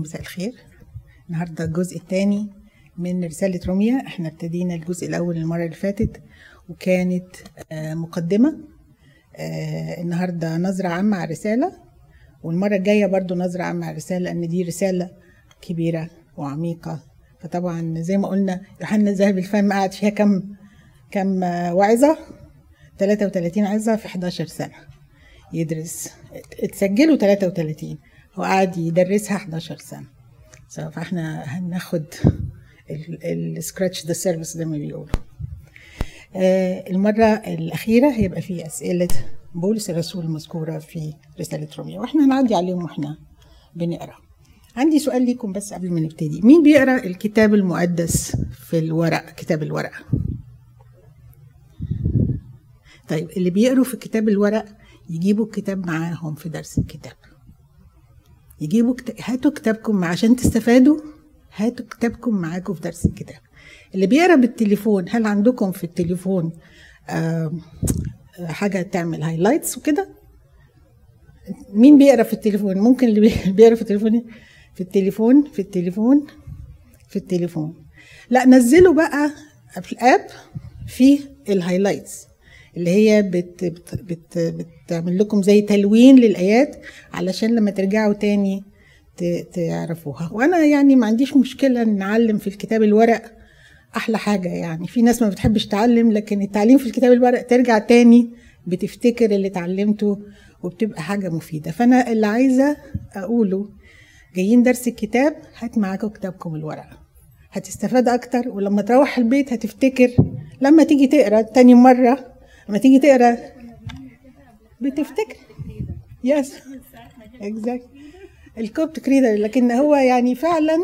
مساء الخير. النهارده الجزء الثاني من رسالة روميا إحنا ابتدينا الجزء الأول المرة اللي فاتت وكانت آه، مقدمة. آه، النهارده نظرة عامة على الرسالة والمرة الجاية برضو نظرة عامة على الرسالة لأن دي رسالة كبيرة وعميقة. فطبعا زي ما قلنا يوحنا الذهب الفم قعد فيها كم كم آه، وعظة؟ 33 عظة في 11 سنة. يدرس اتسجلوا 33 هو قعد يدرسها 11 سنة. So فاحنا هناخد ال scratch the surface زي ما بيقولوا. آه، المرة الأخيرة هيبقى في أسئلة بولس الرسول المذكورة في رسالة روميا وإحنا هنعدي عليهم وإحنا بنقرأ. عندي سؤال ليكم بس قبل ما نبتدي. مين بيقرأ الكتاب المقدس في الورق؟ كتاب الورق. طيب اللي بيقروا في كتاب الورق يجيبوا الكتاب معاهم في درس الكتاب. يجيبوا كت... هاتوا كتابكم عشان تستفادوا هاتوا كتابكم معاكم في درس الكتاب. اللي بيقرا بالتليفون هل عندكم في التليفون حاجة تعمل highlights وكده؟ مين بيقرأ في التليفون؟ ممكن اللي بي- بيقرأ في التليفون في التليفون في التليفون في التليفون. لا نزلوا بقى في الآب في الهايلايتس اللي هي بت بت بت بتعمل لكم زي تلوين للآيات علشان لما ترجعوا تاني تعرفوها. وأنا يعني ما عنديش مشكلة إن نعلم في الكتاب الورق أحلى حاجة يعني. في ناس ما بتحبش تعلم لكن التعليم في الكتاب الورق ترجع تاني بتفتكر اللي اتعلمته وبتبقى حاجة مفيدة. فأنا اللي عايزة أقوله جايين درس الكتاب هات معاكم كتابكم الورق. هتستفاد أكتر ولما تروح البيت هتفتكر. لما تيجي تقرأ تاني مرة لما تيجي تقرأ بتفتكر؟ yes exactly Coptic Reader لكن هو يعني فعلا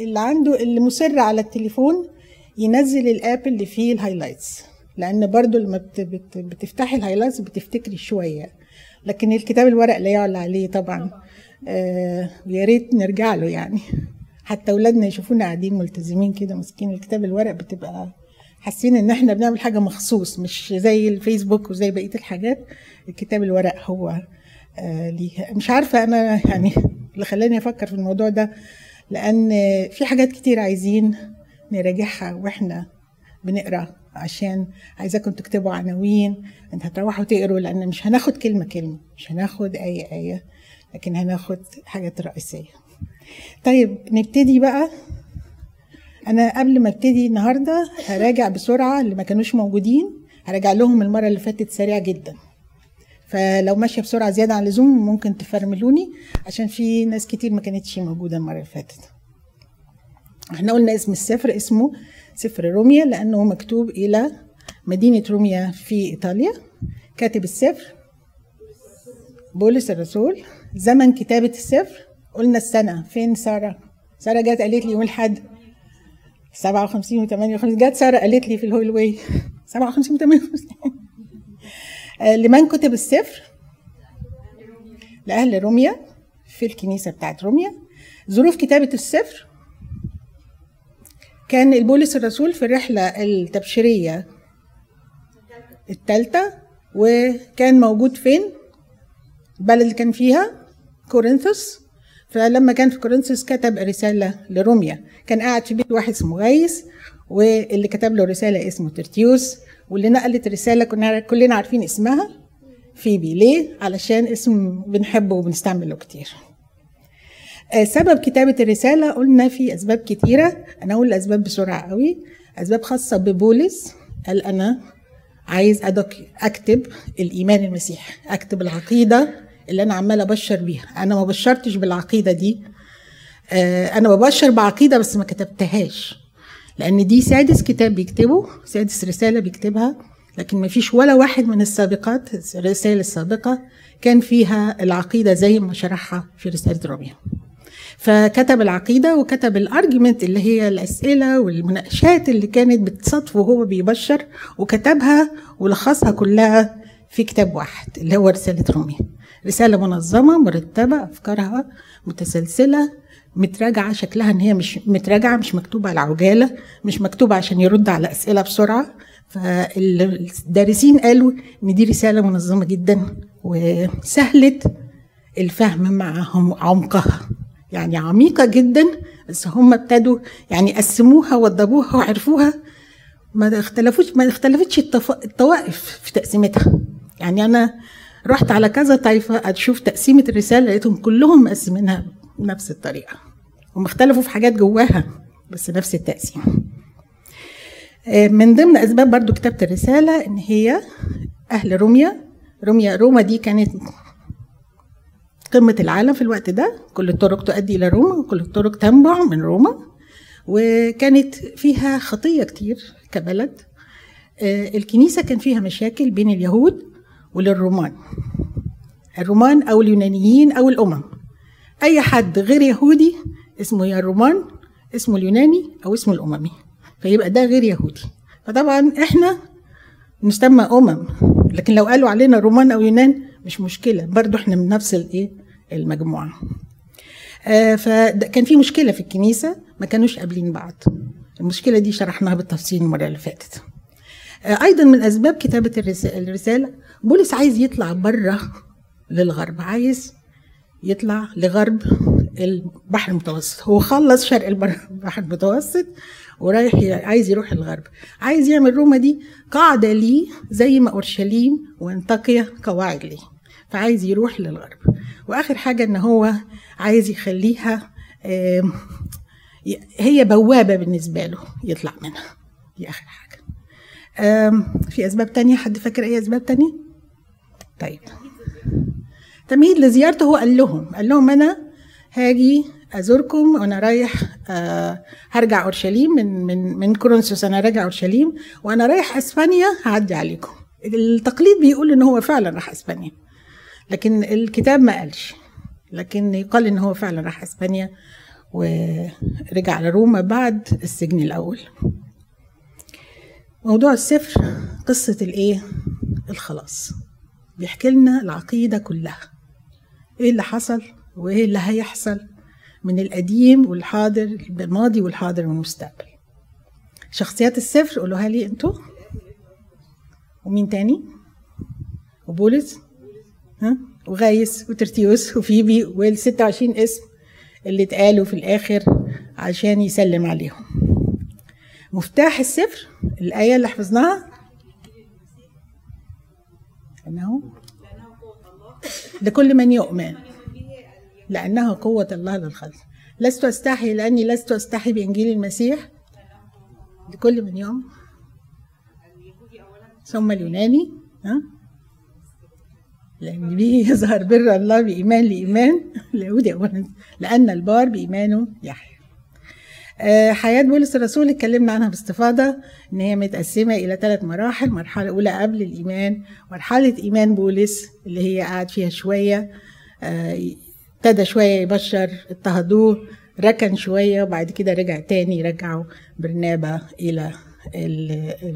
اللي عنده اللي مصر على التليفون ينزل ال app اللي فيه ال highlights لأن برضو لما بت بت بتفتحي ال highlights بتفتكري شوية. لكن الكتاب الورق لا يعلى عليه طبعا. آه ويا ريت نرجع له يعني. حتى اولادنا يشوفونا قاعدين ملتزمين كده ماسكين الكتاب الورق بتبقى حاسين إن إحنا بنعمل حاجة مخصوص مش زي الفيسبوك وزي بقية الحاجات. الكتاب الورق هو آه ليه مش عارفة أنا يعني اللي خلاني أفكر في الموضوع ده لأن في حاجات كتير عايزين نراجعها وإحنا بنقرأ عشان عايزاكم تكتبوا عناوين أنت هتروحوا تقروا لأن مش هناخد كلمة كلمة مش هناخد أي آية لكن هناخد حاجات رئيسية. طيب نبتدي بقى أنا قبل ما أبتدي النهارده هراجع بسرعة اللي ما كانوش موجودين هراجع لهم المرة اللي فاتت سريع جدا. فلو ماشية بسرعة زيادة عن اللزوم ممكن تفرملوني عشان في ناس كتير ما كانتش موجودة المرة اللي فاتت. إحنا قلنا اسم السفر اسمه سفر روميا لأنه مكتوب إلى مدينة روميا في إيطاليا. كاتب السفر بولس الرسول. زمن كتابة السفر. قلنا السنة. فين سارة؟ سارة جت قالت لي يوم الأحد 57 و 58 جت سارة قالت لي في الهول واي. 57 و 58 آه، لمن كتب السفر؟ لأهل روميا في الكنيسة بتاعت روميا. ظروف كتابة السفر؟ كان البولس الرسول في الرحلة التبشيرية الثالثة وكان موجود فين؟ البلد اللي كان فيها؟ كورنثوس. فلما كان في كورنثوس كتب رسالة لروميا. كان قاعد في بيت واحد اسمه غايس واللي كتب له رسالة اسمه ترتيوس واللي نقلت الرسالة كنا كلنا عارفين اسمها فيبي. ليه؟ علشان اسم بنحبه وبنستعمله كتير. آه، سبب كتابة الرسالة قلنا في أسباب كتيرة. أنا أقول الأسباب بسرعة قوي. أسباب خاصة ببولس. قال أنا عايز أكتب الإيمان المسيحي أكتب العقيدة اللي أنا عمالة أبشر بيها. أنا ما بشرتش بالعقيدة دي. آه، أنا ببشر بعقيدة بس ما كتبتهاش. لأن دي سادس كتاب بيكتبه سادس رسالة بيكتبها. لكن ما فيش ولا واحد من السابقات الرسائل السابقة كان فيها العقيدة زي ما شرحها في رسالة روميا فكتب العقيدة وكتب الارجيومنت اللي هي الأسئلة والمناقشات اللي كانت بتصادفه وهو بيبشر وكتبها ولخصها كلها في كتاب واحد اللي هو رسالة روميا رسالة منظمة مرتبة أفكارها متسلسلة متراجعة شكلها إن هي مش متراجعة مش مكتوبة على عجالة مش مكتوبة عشان يرد على أسئلة بسرعة. فالدارسين قالوا إن دي رسالة منظمة جدا وسهلة الفهم معهم عمقها. يعني عميقة جدا بس هم ابتدوا يعني قسموها وضبوها وعرفوها. ما اختلفوش ما اختلفتش الطوائف في تقسيمتها. يعني أنا رحت على كذا طائفة أشوف تقسيمة الرسالة لقيتهم كلهم مقسمينها بنفس الطريقة. هم اختلفوا في حاجات جواها بس نفس التقسيم. آه، من ضمن أسباب برضو كتابة الرسالة إن هي أهل روميا. روميا روما دي كانت قمة العالم في الوقت ده. كل الطرق تؤدي إلى روما وكل الطرق تنبع من روما. وكانت فيها خطية كتير كبلد. آه، الكنيسة كان فيها مشاكل بين اليهود وللرومان. الرومان أو اليونانيين أو الأمم. أي حد غير يهودي اسمه يا الرومان اسمه اليوناني أو اسمه الأممي. فيبقى ده غير يهودي. فطبعا إحنا نسمى أمم لكن لو قالوا علينا رومان أو يونان مش مشكلة. برضو إحنا من نفس الإيه؟ المجموعة. آه فكان في مشكلة في الكنيسة ما كانوش قابلين بعض. المشكلة دي شرحناها بالتفصيل المرة اللي فاتت. آه أيضا من أسباب كتابة الرسالة بولس عايز يطلع بره للغرب عايز يطلع لغرب البحر المتوسط. هو خلص شرق البحر المتوسط ورايح عايز يروح الغرب. عايز يعمل روما دي قاعدة ليه زي ما أورشليم وأنطاكيا قواعد ليه. فعايز يروح للغرب. وآخر حاجة إن هو عايز يخليها هي بوابة بالنسبة له يطلع منها. دي آخر حاجة. في أسباب تانية؟ حد فاكر أي أسباب تانية؟ طيب. تمهيد لزيارته هو قال لهم قال لهم أنا هاجي أزوركم وأنا رايح آه هرجع أورشليم من من من كورنثوس أنا راجع أورشليم وأنا رايح أسبانيا هعدي عليكم. التقليد بيقول إن هو فعلا راح أسبانيا لكن الكتاب ما قالش. لكن يقال إن هو فعلا راح أسبانيا ورجع لروما بعد السجن الأول. موضوع السفر قصة الإيه؟ الخلاص. بيحكي لنا العقيدة كلها. إيه اللي حصل وإيه اللي هيحصل من القديم والحاضر الماضي والحاضر والمستقبل. شخصيات السفر قولوها لي أنتوا ومين تاني؟ وبولس. ها؟ وغايس وترتيوس وفيبي وال 26 اسم اللي اتقالوا في الآخر عشان يسلم عليهم. مفتاح السفر الآية اللي حفظناها أنه لكل من يؤمن لأنها قوة الله للخلق. لست أستحي لأني لست أستحي بإنجيل المسيح لكل من يوم ثم اليوناني ها؟ لأن به يظهر بر الله بإيمان لإيمان اليهودي أولا لأن البار بإيمانه يحيى. حياة بولس الرسول اتكلمنا عنها باستفاضة إن هي متقسمة إلى ثلاث مراحل، مرحلة أولى قبل الإيمان، مرحلة إيمان بولس اللي هي قعد فيها شوية آه، ابتدى شوية يبشر اضطهدوه ركن شوية وبعد كده رجع تاني رجعوا برنابا إلى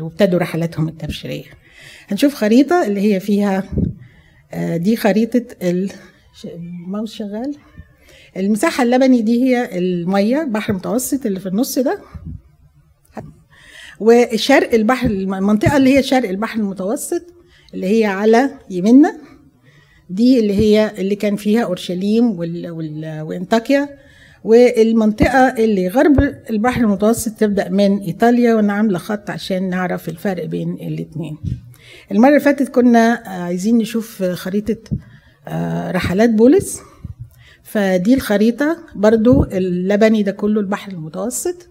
وابتدوا رحلاتهم التبشيرية. هنشوف خريطة اللي هي فيها آه، دي خريطة الماوس شغال؟ المساحة اللبني دي هي المية البحر المتوسط اللي في النص ده. وشرق البحر المنطقة اللي هي شرق البحر المتوسط اللي هي على يمنا دي اللي هي اللي كان فيها أورشليم وأنطاكيا. والمنطقة اللي غرب البحر المتوسط تبدأ من إيطاليا وأنا عاملة خط عشان نعرف الفرق بين الاتنين. المرة اللي فاتت كنا عايزين نشوف خريطة آه، رحلات بولس. فدي الخريطة. برضو اللبني ده كله البحر المتوسط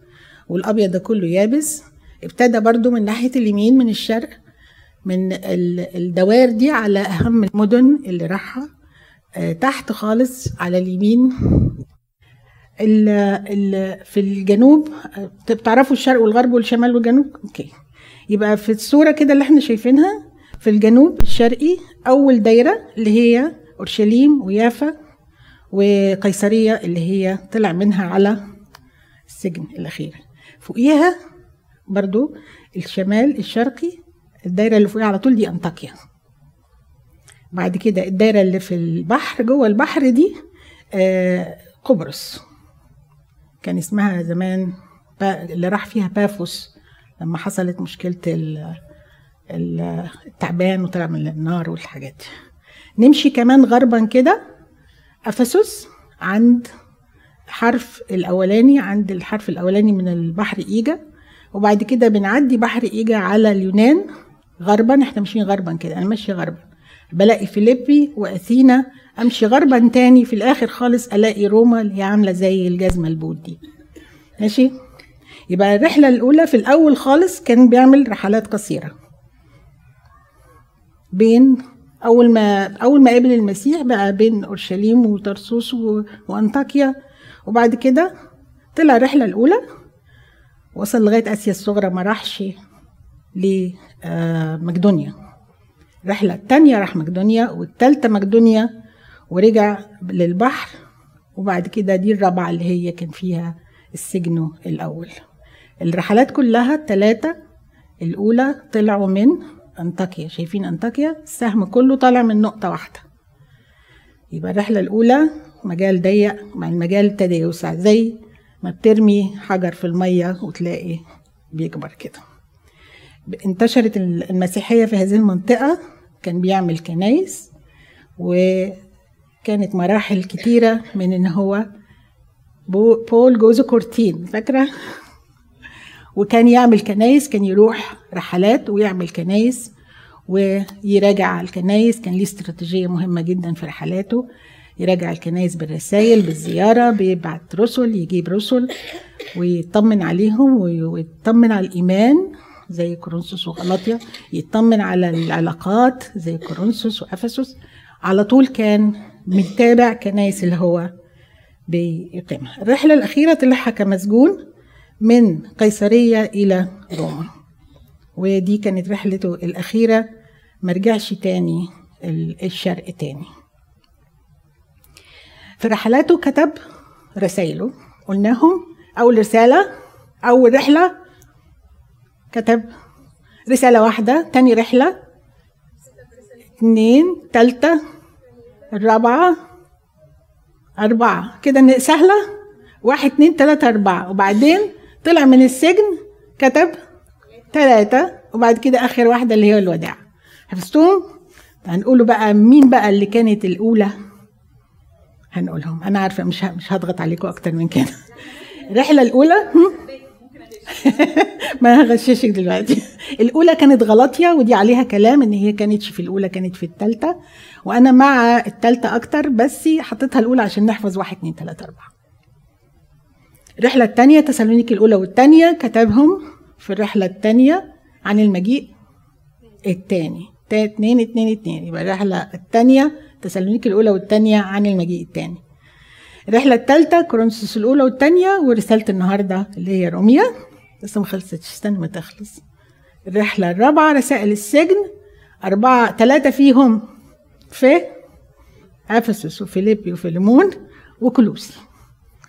والأبيض ده كله يابس. ابتدى برضو من ناحية اليمين من الشرق من الدوائر دي على أهم المدن اللي راحها آه، تحت خالص على اليمين. ال ال في الجنوب بتعرفوا الشرق والغرب والشمال والجنوب؟ أوكي. يبقى في الصورة كده اللي إحنا شايفينها في الجنوب الشرقي أول دايرة اللي هي أورشليم ويافا. وقيصرية اللي هي طلع منها على السجن الأخير. فوقيها برضو الشمال الشرقي الدايرة اللي فوقيها على طول دي أنطاكيا. بعد كده الدايرة اللي في البحر جوه البحر دي آه قبرص. كان اسمها زمان اللي راح فيها بافوس لما حصلت مشكلة التعبان وطلع من النار والحاجات دي. نمشي كمان غربا كده. أفسس عند حرف الأولاني عند الحرف الأولاني من البحر إيجا. وبعد كده بنعدي بحر إيجا على اليونان غربا. إحنا ماشيين غربا كده أنا ماشية غربا. بلاقي فيليبي وأثينا أمشي غربا تاني. في الآخر خالص ألاقي روما اللي هي عاملة زي الجزمة البوت دي. ماشي؟ يبقى الرحلة الأولى في الأول خالص كان بيعمل رحلات قصيرة بين أول ما أول ما قابل المسيح بقى بين أورشليم وترسوس وأنطاكيا. وبعد كده طلع الرحلة الأولى وصل لغاية آسيا الصغرى ما راحش لمقدونيا الرحله الثانية راح مقدونيا والثالثه مقدونيا ورجع للبحر. وبعد كده دي الرابعة اللي هي كان فيها السجن الأول. الرحلات كلها الثلاثه الأولى طلعوا من انطاكيا شايفين انطاكيا السهم كله طالع من نقطة واحدة. يبقى الرحلة الأولى مجال ضيق مع المجال ابتدى يوسع. زي ما بترمي حجر في المية وتلاقي بيكبر كده. انتشرت المسيحية في هذه المنطقة. كان بيعمل كنايس وكانت مراحل كتيرة من إن هو بول جوز كورتين. فاكرة؟ وكان يعمل كنايس كان يروح رحلات ويعمل كنايس ويراجع الكنايس. كان ليه استراتيجية مهمة جدا في رحلاته يراجع الكنايس بالرسائل بالزيارة بيبعت رسل يجيب رسل ويطمن عليهم ويطمن على الإيمان زي كورنثوس وغلاطيا يطمن على العلاقات زي كورنثوس وأفسس. على طول كان متابع كنايس اللي هو بيقيمها. الرحلة الأخيرة طلعها كمسجون. من قيصرية إلى روما. ودي كانت رحلته الأخيرة مرجعش تاني الشرق تاني. في رحلاته كتب رسائله قلناهم أول رسالة أول رحلة كتب رسالة واحدة تاني رحلة اتنين تالتة الرابعة أربعة. كده سهلة؟ واحد اتنين تلاتة أربعة. وبعدين طلع من السجن كتب ثلاثة وبعد كده آخر واحدة اللي هي الوداع. حفظتوهم؟ هنقولوا بقى مين بقى اللي كانت الأولى؟ هنقولهم. أنا عارفة مش مش هضغط عليكم أكتر من كده. الرحلة الأولى؟ ما هغششك دلوقتي. الأولى كانت غلطية ودي عليها كلام إن هي كانتش في الأولى كانت في الثالثة وأنا مع الثالثة أكتر بس حطيتها الأولى عشان نحفظ واحد اتنين تلاتة أربعة. الرحلة الثانية تسالونيكي الأولى والثانية كتبهم في الرحلة الثانية عن المجيء الثاني اتنين اتنين اتنين. يبقى الرحلة الثانية تسالونيكي الأولى والثانية عن المجيء الثاني الرحلة الثالثة كورنثوس الأولى والثانية ورسالة النهاردة اللي هي روميا لسه ما خلصتش. استنى ما تخلص. الرحلة الرابعة رسائل السجن. أربعة ثلاثة فيهم في أفسس وفيليبي وفيليمون وكلوسي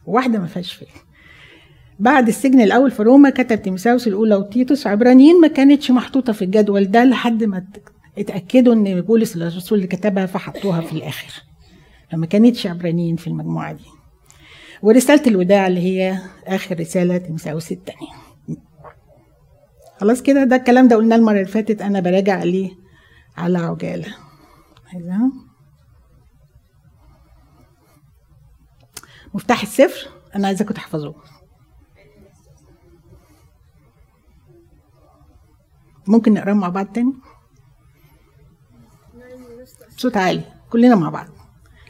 واحدة ما فيهاش فيه بعد السجن الأول في روما كتب تيمساوس الأولى وتيتوس عبرانيين ما كانتش محطوطة في الجدول ده لحد ما اتأكدوا إن بولس الرسول اللي كتبها فحطوها في الآخر. فما كانتش عبرانيين في المجموعة دي. ورسالة الوداع اللي هي آخر رسالة تيمساوس الثانية خلاص كده ده الكلام ده قلناه المرة اللي فاتت. أنا براجع عليه على عجالة. عايزها مفتاح السفر. أنا عايزاكم تحفظوه. ممكن نقراه مع بعض تاني؟ بصوت عالي. كلنا مع بعض.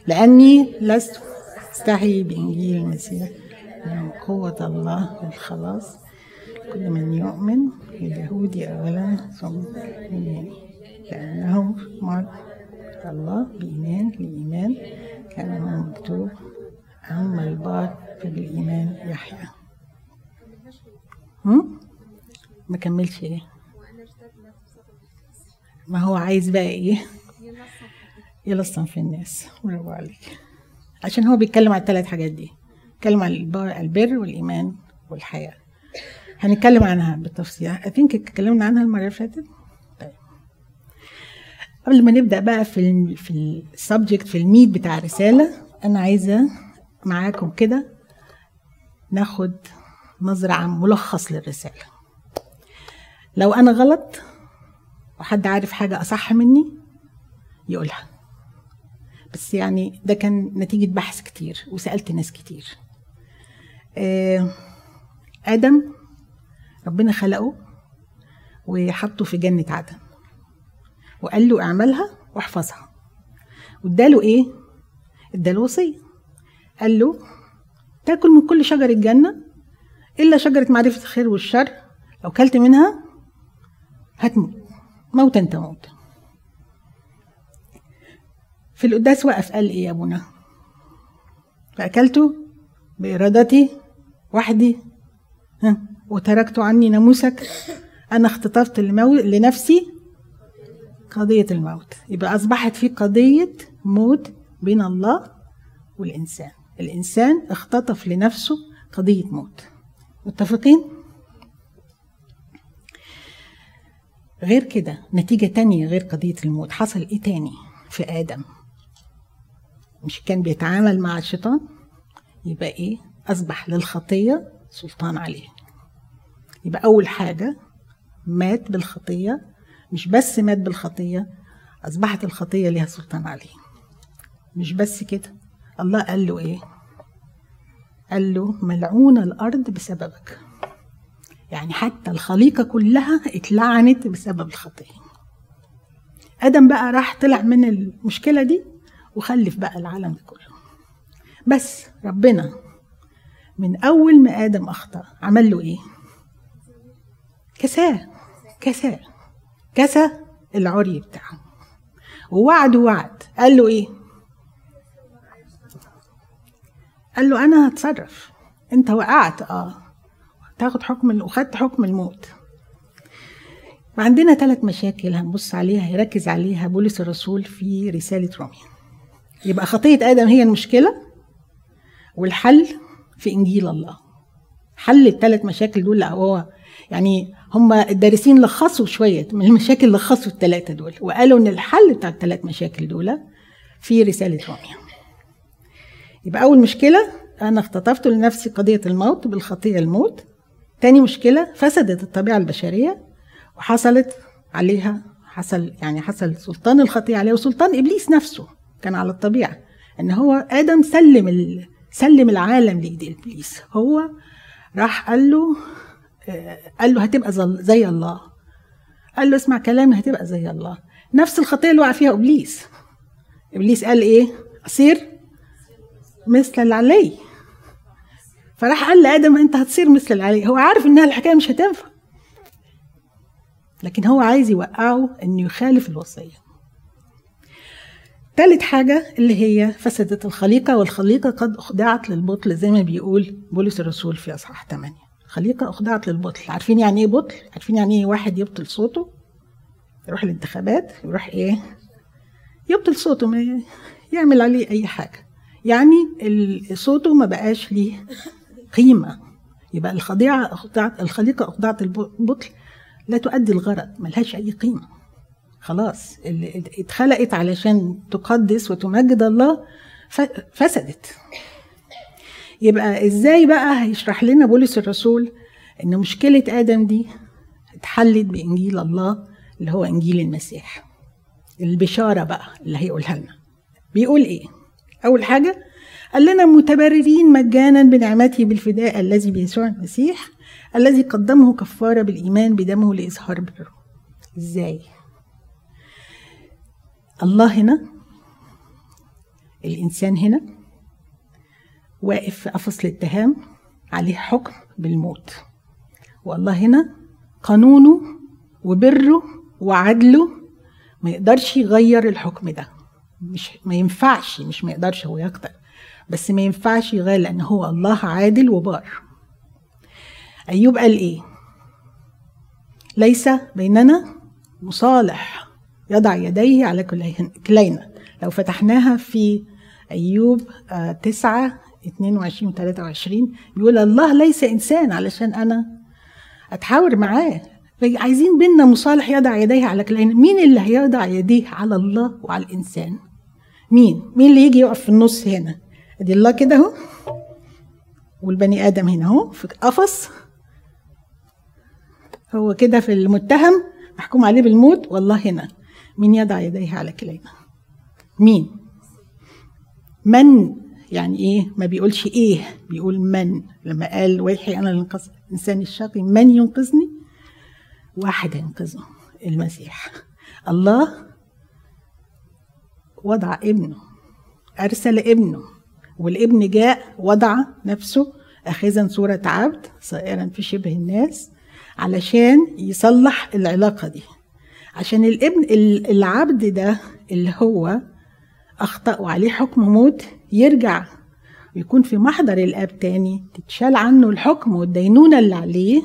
لأني لست أستحي بإنجيل المسيح. من قوة الله للخلاص كل من يؤمن اليهودي أولا ثم اليوناني لأنه مر الله بإيمان لإيمان كان مكتوب أما البار فبالإيمان يحيى. ما كملش إيه؟ ما هو عايز بقى إيه؟ يلصم في الناس. برافو عليك. عشان هو بيتكلم على الثلاث حاجات دي. بيتكلم عن البر والإيمان والحياة. هنتكلم عنها بالتفصيل. I think اتكلمنا عنها المرة اللي فاتت؟ طيب. قبل ما نبدأ بقى في ال في السبجكت في الميت بتاع الرسالة أنا عايزة معاكم كده ناخد نظرة عن ملخص للرسالة. لو أنا غلط وحد عارف حاجة أصح مني يقولها. بس يعني ده كان نتيجة بحث كتير وسألت ناس كتير. آه، آدم ربنا خلقه وحطه في جنة عدن وقال له اعملها واحفظها. واداله إيه؟ اداله وصية. قال له تاكل من كل شجر الجنة إلا شجرة معرفة الخير والشر. لو كلت منها هتموت. موتا تموت في القداس وقف قال إيه يا أبونا؟ فاكلت بإرادتي وحدي. ها وتركت عني ناموسك. أنا اختطفت. لنفسي قضية الموت. يبقى أصبحت في قضية موت بين الله والإنسان. الإنسان اختطف لنفسه قضية موت. متفقين؟ غير كده نتيجة تانية غير قضية الموت. حصل إيه تاني في آدم؟ مش كان بيتعامل مع الشيطان؟ يبقى إيه؟ أصبح للخطية سلطان عليه. يبقى أول حاجة مات بالخطية مش بس مات بالخطية أصبحت الخطية لها سلطان عليه. مش بس كده الله قال له إيه؟ قال له ملعون الأرض بسببك. يعني حتى الخليقة كلها اتلعنت بسبب الخطية آدم بقى راح طلع من المشكلة دي وخلف بقى العالم ده كله. بس ربنا من أول ما آدم أخطأ عمل له إيه؟ كساه كساه كسى العري بتاعه. ووعده وعد قال له إيه؟ قال له أنا هتصرف. أنت وقعت. أه. تاخد حكم وخدت حكم الموت. عندنا ثلاث مشاكل هنبص عليها هيركز عليها بولس الرسول في رسالة روميا. يبقى خطية آدم هي المشكلة والحل في إنجيل الله. حل الثلاث مشاكل دول هو يعني هم الدارسين لخصوا شوية من المشاكل لخصوا الثلاثة دول وقالوا إن الحل بتاع الثلاث مشاكل دول في رسالة روميا. يبقى أول مشكلة أنا اختطفت لنفسي قضية الموت بالخطية الموت. تاني مشكلة فسدت الطبيعة البشرية وحصلت عليها حصل يعني حصل سلطان الخطية عليها وسلطان إبليس نفسه كان على الطبيعة إن هو آدم سلم. سلم العالم لإيد إبليس. هو راح قال له قال له هتبقى زي الله. قال له اسمع كلامي هتبقى زي الله. نفس الخطية اللي وقع فيها إبليس. إبليس قال إيه؟ أصير مثل اللي فراح قال لآدم أنت هتصير مثل العلي هو عارف إنها الحكاية مش هتنفع لكن هو عايز يوقعه إنه يخالف الوصية ثالث حاجة اللي هي فسدت الخليقة والخليقة قد أخضعت للبطل زي ما بيقول بولس الرسول في أصحاح 8 الخليقة أخضعت للبطل عارفين يعني إيه بطل؟ عارفين يعني إيه واحد يبطل صوته؟ يروح الانتخابات يروح إيه؟ يبطل صوته ما يعمل عليه أي حاجة يعني صوته ما بقاش ليه قيمة. يبقى الخضيعة أخضعت الخليقة أخضعت البطل لا تؤدي الغرض ملهاش أي قيمة. خلاص اللي اتخلقت علشان تقدس وتمجد الله فسدت. يبقى إزاي بقى هيشرح لنا بولس الرسول إن مشكلة آدم دي اتحلت بإنجيل الله اللي هو إنجيل المسيح؟ البشارة بقى اللي هيقولها لنا. بيقول إيه؟ أول حاجة قال لنا متبررين مجانا بنعمته بالفداء الذي بيسوع المسيح الذي قدمه كفارة بالإيمان بدمه لإظهار بره. إزاي؟ الله هنا الإنسان هنا واقف في قفص الاتهام عليه حكم بالموت. والله هنا قانونه وبره وعدله ما يقدرش يغير الحكم ده. مش ما ينفعش مش ما يقدرش هو يقدر. بس ما ينفعش يغير لأن هو الله عادل وبار أيوب قال إيه؟ ليس بيننا مصالح. يضع يديه على كلينا. لو فتحناها في أيوب تسعة 22 و 23 بيقول الله ليس إنسان علشان أنا أتحاور معاه. عايزين بينا مصالح يضع يديه على كلينا مين اللي هيضع يديه على الله وعلى الإنسان؟ مين؟ مين اللي يجي يقف في النص هنا؟ ادي الله كده اهو. والبني آدم هنا اهو في قفص. هو كده في المتهم محكوم عليه بالموت. والله هنا. مين يضع يديه على كلينا. مين؟ من. يعني إيه؟ ما بيقولش إيه. بيقول من. لما قال ويحي أنا الانقاذ الانسان الشقي من ينقذني؟ واحد ينقذه المسيح. الله وضع ابنه أرسل ابنه. والابن جاء وضع نفسه اخذا صورة عبد صائرا في شبه الناس علشان يصلح العلاقة دي. عشان الابن العبد ده اللي هو اخطا وعليه حكم موت يرجع ويكون في محضر الأب تاني تتشال عنه الحكم والدينونة اللي عليه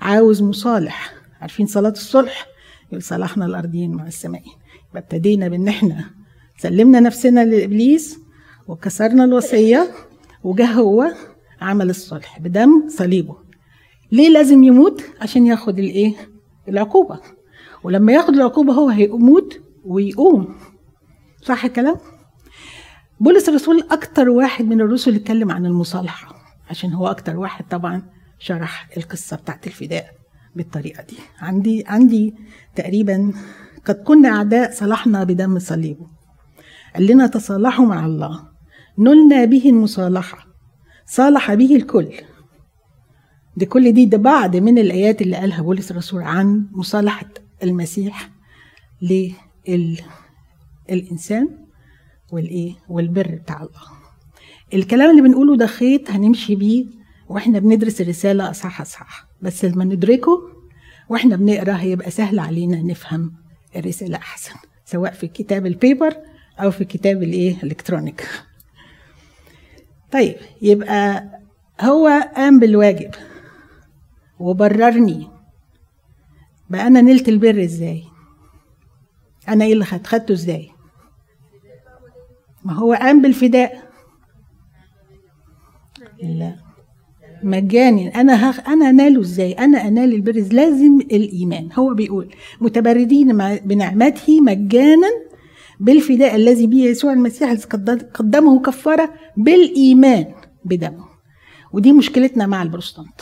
عاوز مصالح. عارفين صلاة الصلح؟ يقول صالحنا الارضيين مع السمائين ابتدينا بإن إحنا سلمنا نفسنا لإبليس وكسرنا الوصية وجه هو عمل الصلح بدم صليبه. ليه لازم يموت؟ عشان ياخد الإيه؟ العقوبة. ولما ياخد العقوبة هو هيموت ويقوم. صح الكلام؟ بولس الرسول أكتر واحد من الرسل اللي اتكلم عن المصالحة عشان هو أكتر واحد طبعا شرح القصة بتاعت الفداء بالطريقة دي. عندي عندي تقريبا قد كنا أعداء صلحنا بدم صليبه. قال لنا تصالحوا مع الله. نلنا به المصالحة. صالح به الكل. دي كل دي ده بعض من الآيات اللي قالها بولس الرسول عن مصالحة المسيح للانسان والإيه؟ والبر بتاع الله. الكلام اللي بنقوله ده خيط هنمشي بيه وإحنا بندرس الرسالة اصحاح اصحاح بس لما ندركه وإحنا بنقرأ هيبقى سهل علينا نفهم الرسالة أحسن سواء في كتاب البيبر أو في كتاب الإيه؟ الإلكترونيك. طيب يبقى هو قام بالواجب وبررني. بقى أنا نلت البر إزاي؟ أنا إيه اللي خدت خدته إزاي؟ ما هو قام بالفداء. لا. مجاني أنا هخ... أنا أناله إزاي؟ أنا انال البر لازم الإيمان. هو بيقول متبردين بنعمته مجانا بالفداء الذي به يسوع المسيح قدمه كفارة بالإيمان بدمه. ودي مشكلتنا مع البروتستانت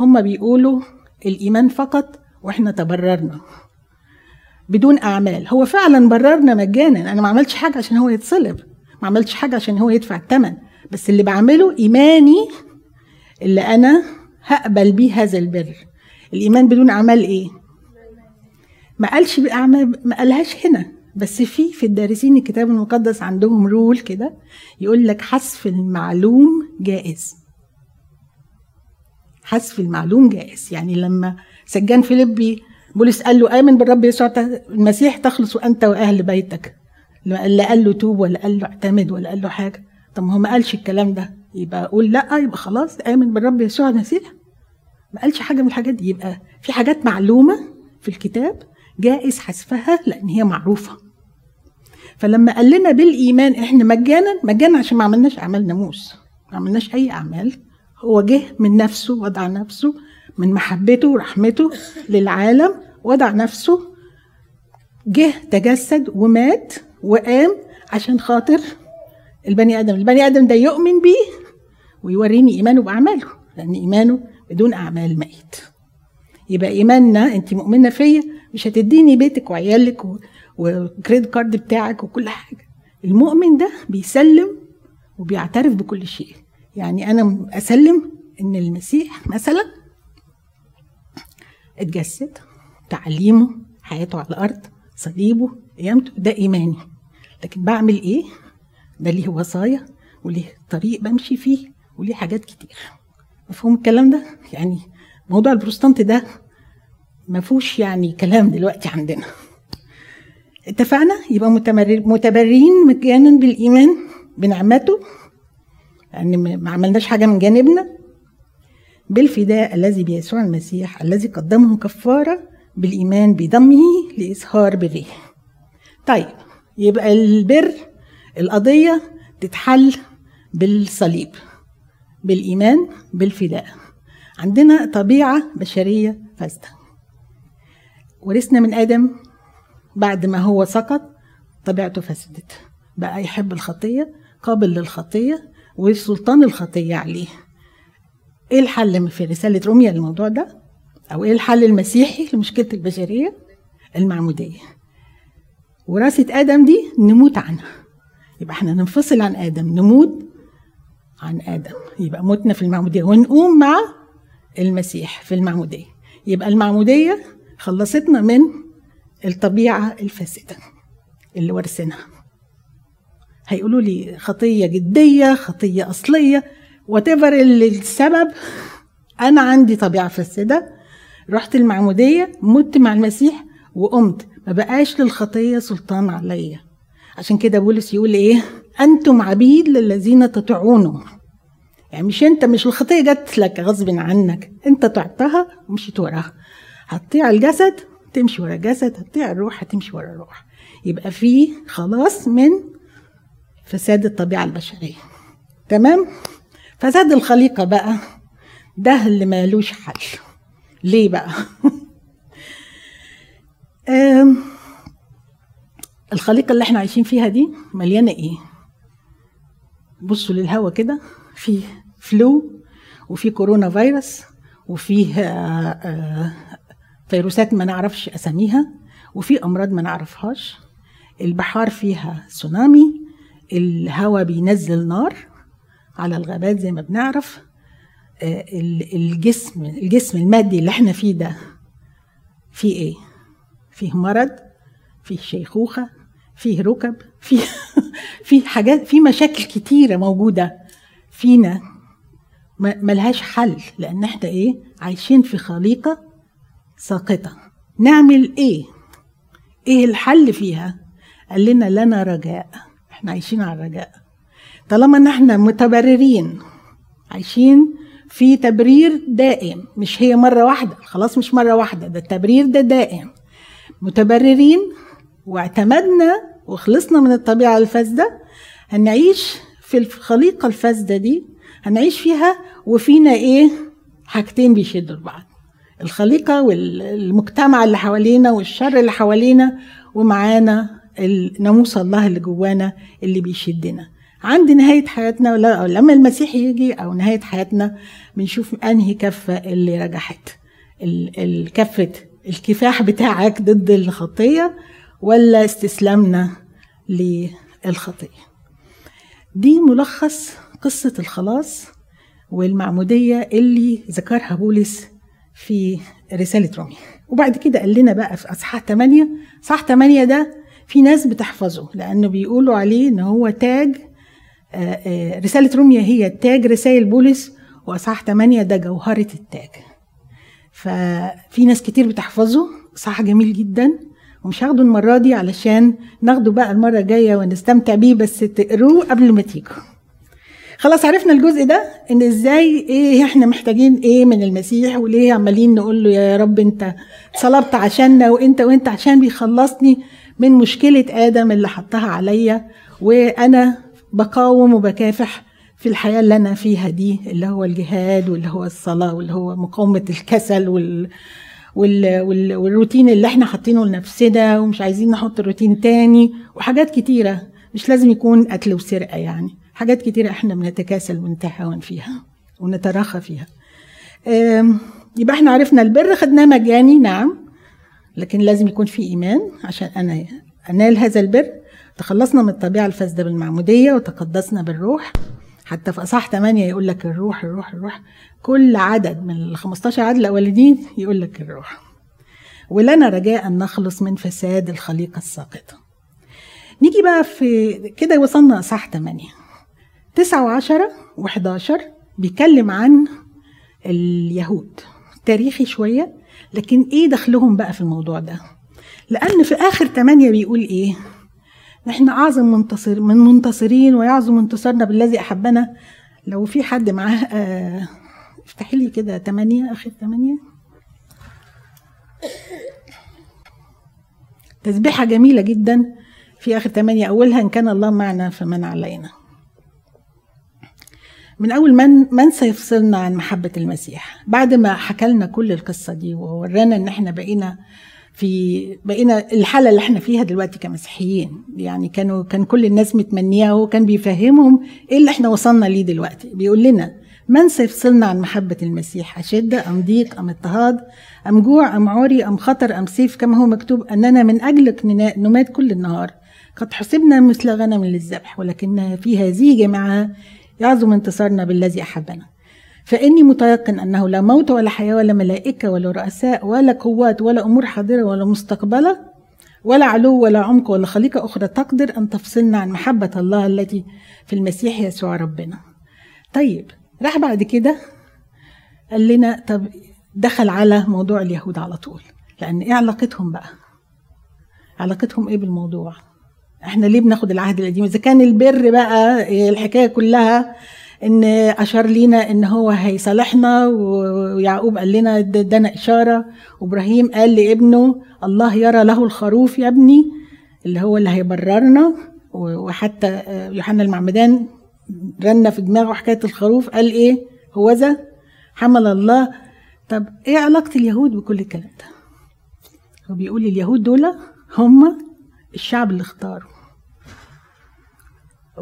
هم بيقولوا الإيمان فقط وإحنا تبررنا. بدون أعمال. هو فعلا بررنا مجانا. أنا ما عملتش حاجة عشان هو يتصلب. ما عملتش حاجة عشان هو يدفع الثمن بس اللي بعمله إيماني اللي أنا هقبل بيه هذا البر. الإيمان بدون أعمال إيه؟ ما قالش باعمال ما قالهاش هنا. بس في في الدارسين الكتاب المقدس عندهم رول كده يقول لك حذف المعلوم جائز. حذف المعلوم جائز. يعني لما سجان فيليبي بولس قال له آمن بالرب يسوع المسيح تخلص وأنت وأهل بيتك. لا قال له توب ولا قال له اعتمد ولا قال له حاجة. طب ما هو ما قالش الكلام ده. يبقى أقول لا يبقى خلاص آمن بالرب يسوع المسيح. ما قالش حاجة من الحاجات دي. يبقى في حاجات معلومة في الكتاب جائز حذفها لأن هي معروفة. فلما قال لنا بالإيمان إحنا مجانا مجانا عشان ما عملناش أعمال ناموس. ما عملناش أي أعمال. هو جه من نفسه وضع نفسه من محبته ورحمته للعالم وضع نفسه جه تجسد ومات وقام عشان خاطر البني آدم. البني آدم ده يؤمن بيه ويوريني إيمانه بأعماله لأن إيمانه بدون أعمال ميت. يبقى إيماننا أنت مؤمنة فيا مش هتديني بيتك وعيالك والكريدت كارد بتاعك وكل حاجة. المؤمن ده بيسلم وبيعترف بكل شيء. يعني أنا أسلم إن المسيح مثلا اتجسد تعليمه حياته على الأرض صليبه قيامته ده إيماني. لكن بعمل إيه؟ ده ليه وصايا وليه طريق بمشي فيه وليه حاجات كتير. مفهوم الكلام ده؟ يعني موضوع البروستانت ده ما فيهوش يعني كلام دلوقتي عندنا. اتفقنا؟ يبقى متبرين مجانا بالإيمان بنعمته يعني ما عملناش حاجة من جانبنا. بالفداء الذي بيسوع المسيح الذي قدمه كفارة بالإيمان بدمه لإظهار بره طيب يبقى البر القضية تتحل بالصليب بالإيمان بالفداء. عندنا طبيعة بشرية فاسدة. ورثنا من آدم بعد ما هو سقط طبيعته فسدت. بقى يحب الخطية قابل للخطية وسلطان الخطية عليه. إيه الحل في رسالة روميا للموضوع ده؟ أو إيه الحل المسيحي لمشكلة البشرية؟ المعمودية. وراثة آدم دي نموت عنها. يبقى إحنا ننفصل عن آدم نموت عن آدم. يبقى موتنا في المعمودية. ونقوم مع المسيح في المعمودية. يبقى المعمودية خلصتنا من الطبيعة الفاسدة اللي ورثناها. هيقولوا لي خطية جدية خطية أصلية وات اللي السبب أنا عندي طبيعة فاسدة رحت المعمودية مت مع المسيح وقمت. ما بقاش للخطية سلطان عليا. عشان كده بولس يقول إيه؟ أنتم عبيد للذين تطيعونهم يعني مش أنت مش الخطية جت لك غصب عنك. أنت تعطها ومشيت وراها. هتطيع الجسد تمشي ورا الجسد هتطيع الروح هتمشي ورا الروح. يبقى في خلاص من فساد الطبيعة البشرية. تمام؟ فساد الخليقة بقى ده اللي مالوش حل. ليه بقى؟ الخليقة اللي إحنا عايشين فيها دي مليانة إيه؟ بصوا للهوا كده في فلو وفي كورونا فيروس وفيه آه، آه، فيروسات ما نعرفش أساميها وفي أمراض ما نعرفهاش. البحار فيها تسونامي الهواء بينزل نار على الغابات زي ما بنعرف. آه، الجسم الجسم المادي اللي إحنا فيه ده فيه إيه؟ فيه مرض فيه شيخوخة فيه ركب فيه في حاجات في مشاكل كتيرة موجودة فينا. ملهاش حل لأن إحنا إيه؟ عايشين في خليقة ساقطة. نعمل إيه؟ إيه الحل فيها؟ قال لنا لنا رجاء. إحنا عايشين على الرجاء. طالما ان إحنا متبررين عايشين في تبرير دائم مش هي مرة واحدة. خلاص مش مرة واحدة ده التبرير ده دائم. متبررين واعتمدنا وخلصنا من الطبيعة الفاسدة هنعيش في الخليقة الفاسدة دي هنعيش فيها وفينا إيه؟ حاجتين بيشدوا لبعض. الخليقة والمجتمع اللي حوالينا والشر اللي حوالينا ومعانا ناموس الله اللي جوانا اللي بيشدنا. عند نهاية حياتنا لما المسيح يجي أو نهاية حياتنا بنشوف أنهي كفة اللي رجحت. الكفة الكفاح بتاعك ضد الخطية ولا استسلامنا للخطية. دي ملخص قصة الخلاص والمعمودية اللي ذكرها بولس في رسالة رومي وبعد كده قال لنا بقى في أصحاح 8 صح 8 ده في ناس بتحفظه لأنه بيقولوا عليه إن هو تاج آه، آه، رسالة روميا هي تاج رسائل بولس وأصحاح 8 ده جوهرة التاج. ففي ناس كتير بتحفظه صح جميل جدا. ومش هاخده المرة دي علشان ناخده بقى المرة الجاية ونستمتع بيه بس تقروه قبل ما تيجوا. خلاص عرفنا الجزء ده إن إزاي إيه إحنا محتاجين إيه من المسيح وليه عمالين نقول له يا رب أنت صلبت عشاننا وأنت وأنت عشان بيخلصني من مشكلة آدم اللي حطها عليا وأنا بقاوم وبكافح في الحياة اللي أنا فيها دي اللي هو الجهاد واللي هو الصلاة واللي هو مقاومة الكسل وال وال... وال... والروتين اللي إحنا حاطينه لنفسنا ومش عايزين نحط روتين تاني وحاجات كتيرة مش لازم يكون قتل وسرقة يعني. حاجات كتيرة إحنا بنتكاسل ونتهاون فيها ونتراخى فيها. يبقى إحنا عرفنا البر خدناه مجاني نعم لكن لازم يكون في إيمان عشان أنا أنال هذا البر. تخلصنا من الطبيعة الفاسدة بالمعمودية وتقدسنا بالروح. حتى في اصح 8 يقول لك الروح الروح الروح. كل عدد من ال 15 عدد الاولانيين يقول لك الروح. ولنا رجاء أن نخلص من فساد الخليقة الساقطة. نيجي بقى في كده وصلنا اصح 8 9 و10 و11 بيتكلم عن اليهود. تاريخي شوية لكن إيه دخلهم بقى في الموضوع ده؟ لأن في آخر 8 بيقول إيه؟ نحن أعظم منتصر من منتصرين ويعظم انتصارنا بالذي أحبنا. لو في حد معاه آه افتحي لي كده تمانية آخر تمانية. تسبيحة جميلة جدا في آخر تمانية. أولها إن كان الله معنا فمن علينا. من أول من من سيفصلنا عن محبة المسيح. بعد ما حكى لنا كل القصة دي وورانا إن إحنا بقينا في بقينا الحالة اللي إحنا فيها دلوقتي كمسيحيين يعني كانوا كان كل الناس متمنيها وكان بيفهمهم إيه اللي إحنا وصلنا ليه دلوقتي. بيقول لنا من سيفصلنا عن محبة المسيح؟ أشدة أم ضيق أم اضطهاد؟ أم جوع أم عري أم خطر أم سيف؟ كما هو مكتوب؟ أننا من أجلك نمات كل النهار. قد حسبنا مثل غنم للذبح ولكن في هذه جميعها يعظم انتصارنا بالذي أحبنا. فإني متيقن أنه لا موت ولا حياة ولا ملائكة ولا رؤساء ولا قوات ولا أمور حاضرة ولا مستقبلة ولا علو ولا عمق ولا خليقة أخرى تقدر أن تفصلنا عن محبة الله التي في المسيح يسوع ربنا. طيب راح بعد كده قال لنا طب دخل على موضوع اليهود على طول لأن إيه علاقتهم بقى؟ علاقتهم إيه بالموضوع؟ إحنا ليه بناخد العهد القديم؟ إذا كان البر بقى الحكاية كلها إن أشار لينا إن هو هيصالحنا ويعقوب قال لنا ادانا إشارة. وابراهيم قال لابنه الله يرى له الخروف يا ابني اللي هو اللي هيبررنا. وحتى يوحنا المعمدان رن في دماغه حكاية الخروف قال إيه؟ هو ذا حمل الله. طب إيه علاقة اليهود بكل الكلام ده؟ هو بيقول اليهود دول هم الشعب اللي اختاره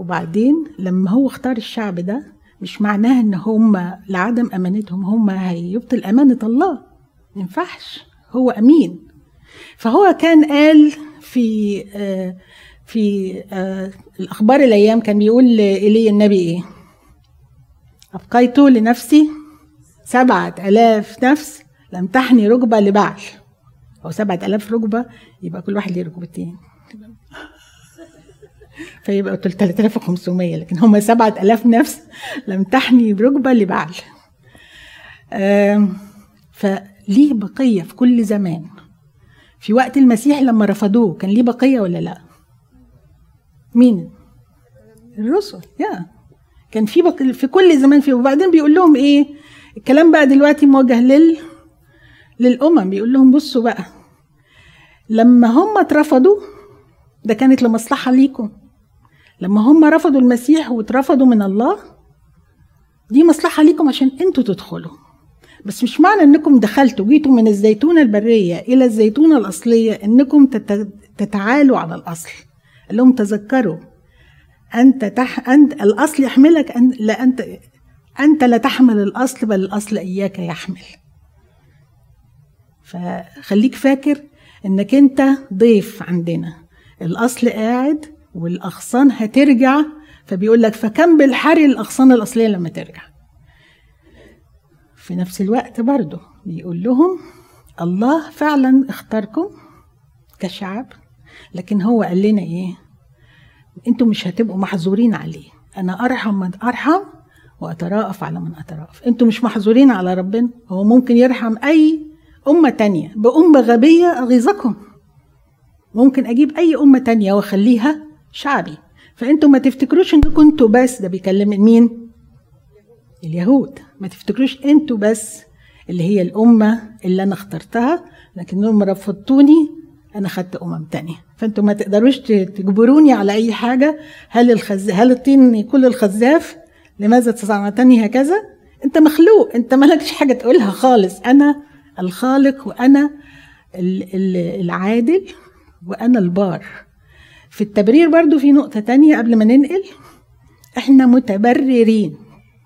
وبعدين لما هو اختار الشعب ده مش معناه إن هم لعدم أمانتهم هم هيبطل أمانة الله. ما ينفعش. هو أمين. فهو كان قال في آه في آه الأخبار الأيام كان بيقول ايليا النبي إيه؟ أبقيت لنفسي سبعة آلاف نفس لم تحني ركبة لبعل. أو سبعة آلاف ركبة يبقى كل واحد ليه ركبتين. فيبقى 3500 لكن هم 7000 نفس لم تحني بركبة لبعل. فليه بقية في كل زمان؟ في وقت المسيح لما رفضوه كان ليه بقية ولا لا؟ مين؟ الرسل يا. كان في بقية في كل زمان في وبعدين بيقول لهم إيه؟ الكلام بقى دلوقتي موجه لل للأمم. بيقول لهم بصوا بقى لما هم اترفضوا ده كانت لمصلحة ليكم. لما هم رفضوا المسيح واترفضوا من الله دي مصلحة ليكم عشان أنتوا تدخلوا. بس مش معنى انكم دخلتوا جيتوا من الزيتونة البرية إلى الزيتونة الأصلية انكم تتعالوا على الأصل. قال لهم تذكروا أنت تح... أنت الأصل يحملك أن... لا أنت أنت لا تحمل الأصل بل الأصل إياك يحمل. فخليك فاكر إنك أنت ضيف عندنا. الأصل قاعد والأغصان هترجع فبيقول لك فكم بالحري الأغصان الأصلية لما ترجع. في نفس الوقت برضه بيقول لهم الله فعلا اختاركم كشعب لكن هو قال لنا إيه؟ أنتوا مش هتبقوا محظورين عليه. أنا أرحم من أرحم وأتراءف على من أتراءف. أنتوا مش محظورين على ربنا. هو ممكن يرحم أي أمة تانية بأمة غبية أغيظكم. ممكن أجيب أي أمة تانية وأخليها شعبي. فانتوا ما تفتكروش انكم أنتوا بس ده بيكلم مين؟ اليهود. ما تفتكروش أنتوا بس اللي هي الأمة اللي أنا اخترتها لكنهم رفضتوني أنا خدت أمم تانية. فانتوا ما تقدروش تجبروني على أي حاجة. هل الخز هل الطين يكون الخزاف لماذا تصنعتني هكذا؟ أنت مخلوق. أنت مالكش حاجة تقولها خالص. أنا الخالق وأنا العادل وأنا البار. في التبرير برضو في نقطة تانية قبل ما ننقل. إحنا متبررين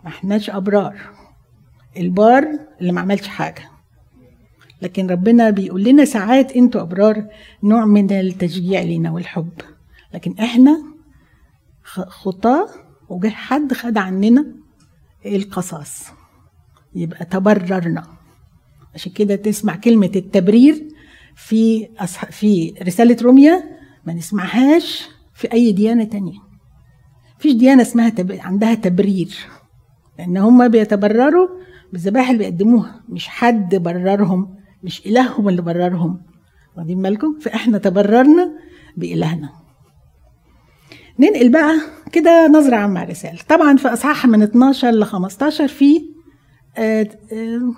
ما إحناش أبرار. البار اللي ما عملش حاجة. لكن ربنا بيقول لنا ساعات أنتوا أبرار نوع من التشجيع لينا والحب. لكن إحنا خطاة وجه حد خد عننا القصاص. يبقى تبررنا. عشان كده تسمع كلمة التبرير في. في رسالة روميا ما نسمعهاش في أي ديانة تانية. فيش ديانة اسمها تب... عندها تبرير لأن هم بيتبرروا بالذبائح اللي بيقدموها. مش حد بررهم مش إلههم اللي بررهم. واخدين بالكم؟ فإحنا تبررنا بإلهنا. ننقل بقى كده نظرة عامة على الرسالة. طبعا في أصحاح من 12 ل 15 في آه آه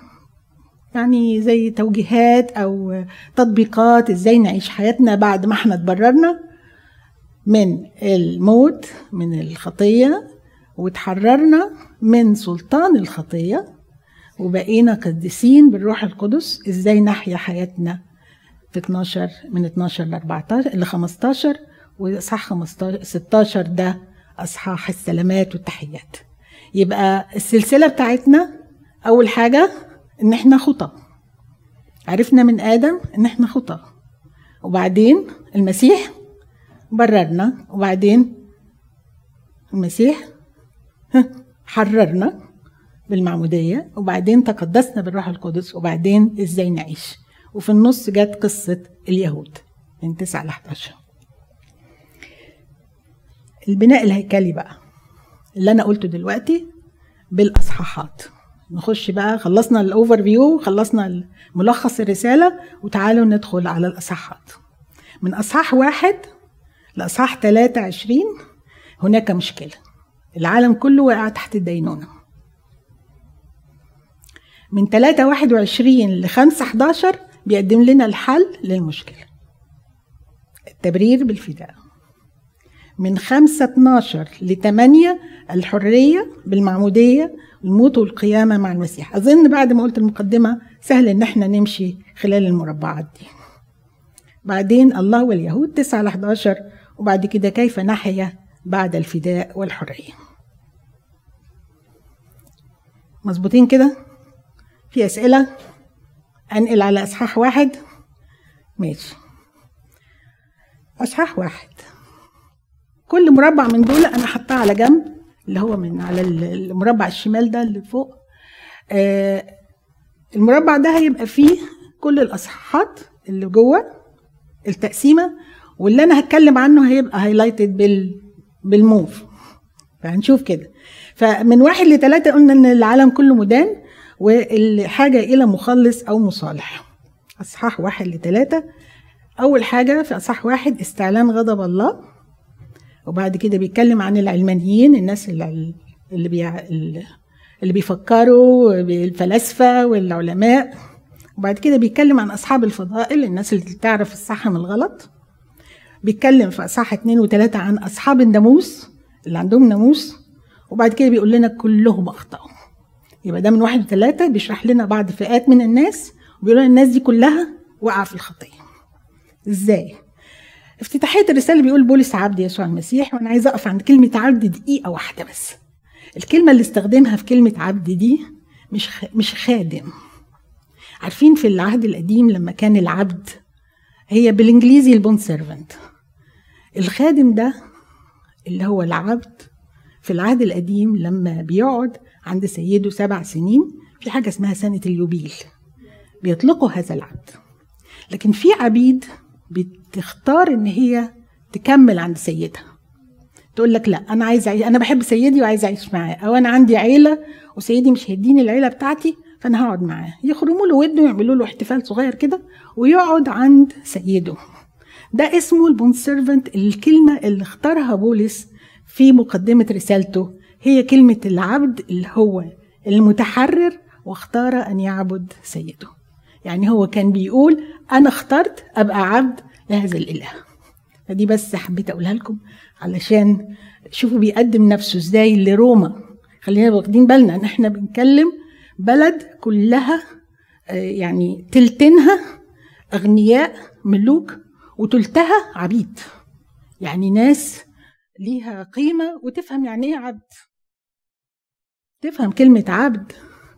يعني زي توجيهات أو تطبيقات إزاي نعيش حياتنا بعد ما إحنا اتبررنا من الموت من الخطية وتحررنا من سلطان الخطية وبقينا قديسين بالروح القدس. إزاي نحيا حياتنا في 12 من 12 ل 14 ل 15 واصحاح 15 16 ده أصحاح السلامات والتحيات. يبقى السلسلة بتاعتنا أول حاجة إن إحنا خطى عرفنا من آدم إن إحنا خطى وبعدين المسيح بررنا. وبعدين المسيح حررنا بالمعمودية. وبعدين تقدسنا بالروح القدس. وبعدين إزاي نعيش. وفي النص جت قصة اليهود من 9 ل 11 البناء الهيكلي بقى اللي أنا قلته دلوقتي بالأصحاحات. نخش بقى خلصنا ال overview خلصنا ملخص الرسالة وتعالوا ندخل على الأصحاحات. من أصحاح واحد لأصحاح 23 هناك مشكلة. العالم كله واقع تحت الدينونة. من 3 21 ل 5 11 بيقدم لنا الحل للمشكلة. التبرير بالفداء من 5 12 ل 8 الحرية بالمعمودية الموت والقيامة مع المسيح. أظن بعد ما قلت المقدمة سهل إن إحنا نمشي خلال المربعات دي. بعدين الله واليهود 9 ل 11 وبعد كده كيف نحيا بعد الفداء والحرية؟ مظبوطين كده؟ في أسئلة؟ أنقل على إصحاح واحد. ماشي. أصحاح واحد. كل مربع من دول أنا حطاه على جنب. اللي هو من على المربع الشمال ده اللي فوق. آه المربع ده هيبقى فيه كل الأصحاحات اللي جوه التقسيمة واللي أنا هتكلم عنه هيبقى هايلايتد بال بالموف. فهنشوف كده. فمن واحد لثلاثة قلنا إن العالم كله مدان والحاجة إلى مخلص أو مصالح. أصحاح واحد لثلاثة أول حاجة في أصحاح واحد استعلان غضب الله. وبعد كده بيتكلم عن العلمانيين الناس اللي بيع اللي بيفكروا بالفلاسفة والعلماء. وبعد كده بيتكلم عن أصحاب الفضائل الناس اللي تعرف الصح من الغلط. بيتكلم في أصحاح اتنين وتلاتة عن أصحاب الناموس اللي عندهم ناموس. وبعد كده بيقول لنا كلهم أخطأوا. يبقى ده من واحد وثلاثة بيشرح لنا بعض فئات من الناس وبيقول الناس دي كلها وقع في الخطية إزاي؟ افتتاحية الرسالة بيقول بولس عبد يسوع المسيح وأنا عايزة أقف عند كلمة عبد دقيقة واحدة بس. الكلمة اللي استخدمها في كلمة عبد دي مش مش خادم. عارفين في العهد القديم لما كان العبد هي بالإنجليزي البون سيرفنت. الخادم ده اللي هو العبد في العهد القديم لما بيقعد عند سيده سبع سنين في حاجة اسمها سنة اليوبيل. بيطلقوا هذا العبد. لكن في عبيد بتختار إن هي تكمل عند سيدها. تقول لك لا أنا عايز أنا بحب سيدي وعايز أعيش معاه. أو أنا عندي عيلة وسيدي مش هيديني العيلة بتاعتي فأنا هقعد معاه. يخرموا له ودنه يعملوا له احتفال صغير كده ويقعد عند سيده. ده اسمه البون سيرفنت الكلمة اللي اختارها بولس في مقدمة رسالته. هي كلمة العبد اللي هو المتحرر واختار أن يعبد سيده. يعني هو كان بيقول أنا اخترت أبقى عبد لهذا الإله. فدي بس حبيت أقولها لكم علشان شوفوا بيقدم نفسه إزاي لروما. خلينا واخدين بالنا إن إحنا بنتكلم بلد كلها يعني تلتينها أغنياء ملوك وتلتها عبيد. يعني ناس ليها قيمة وتفهم يعني إيه عبد. تفهم كلمة عبد.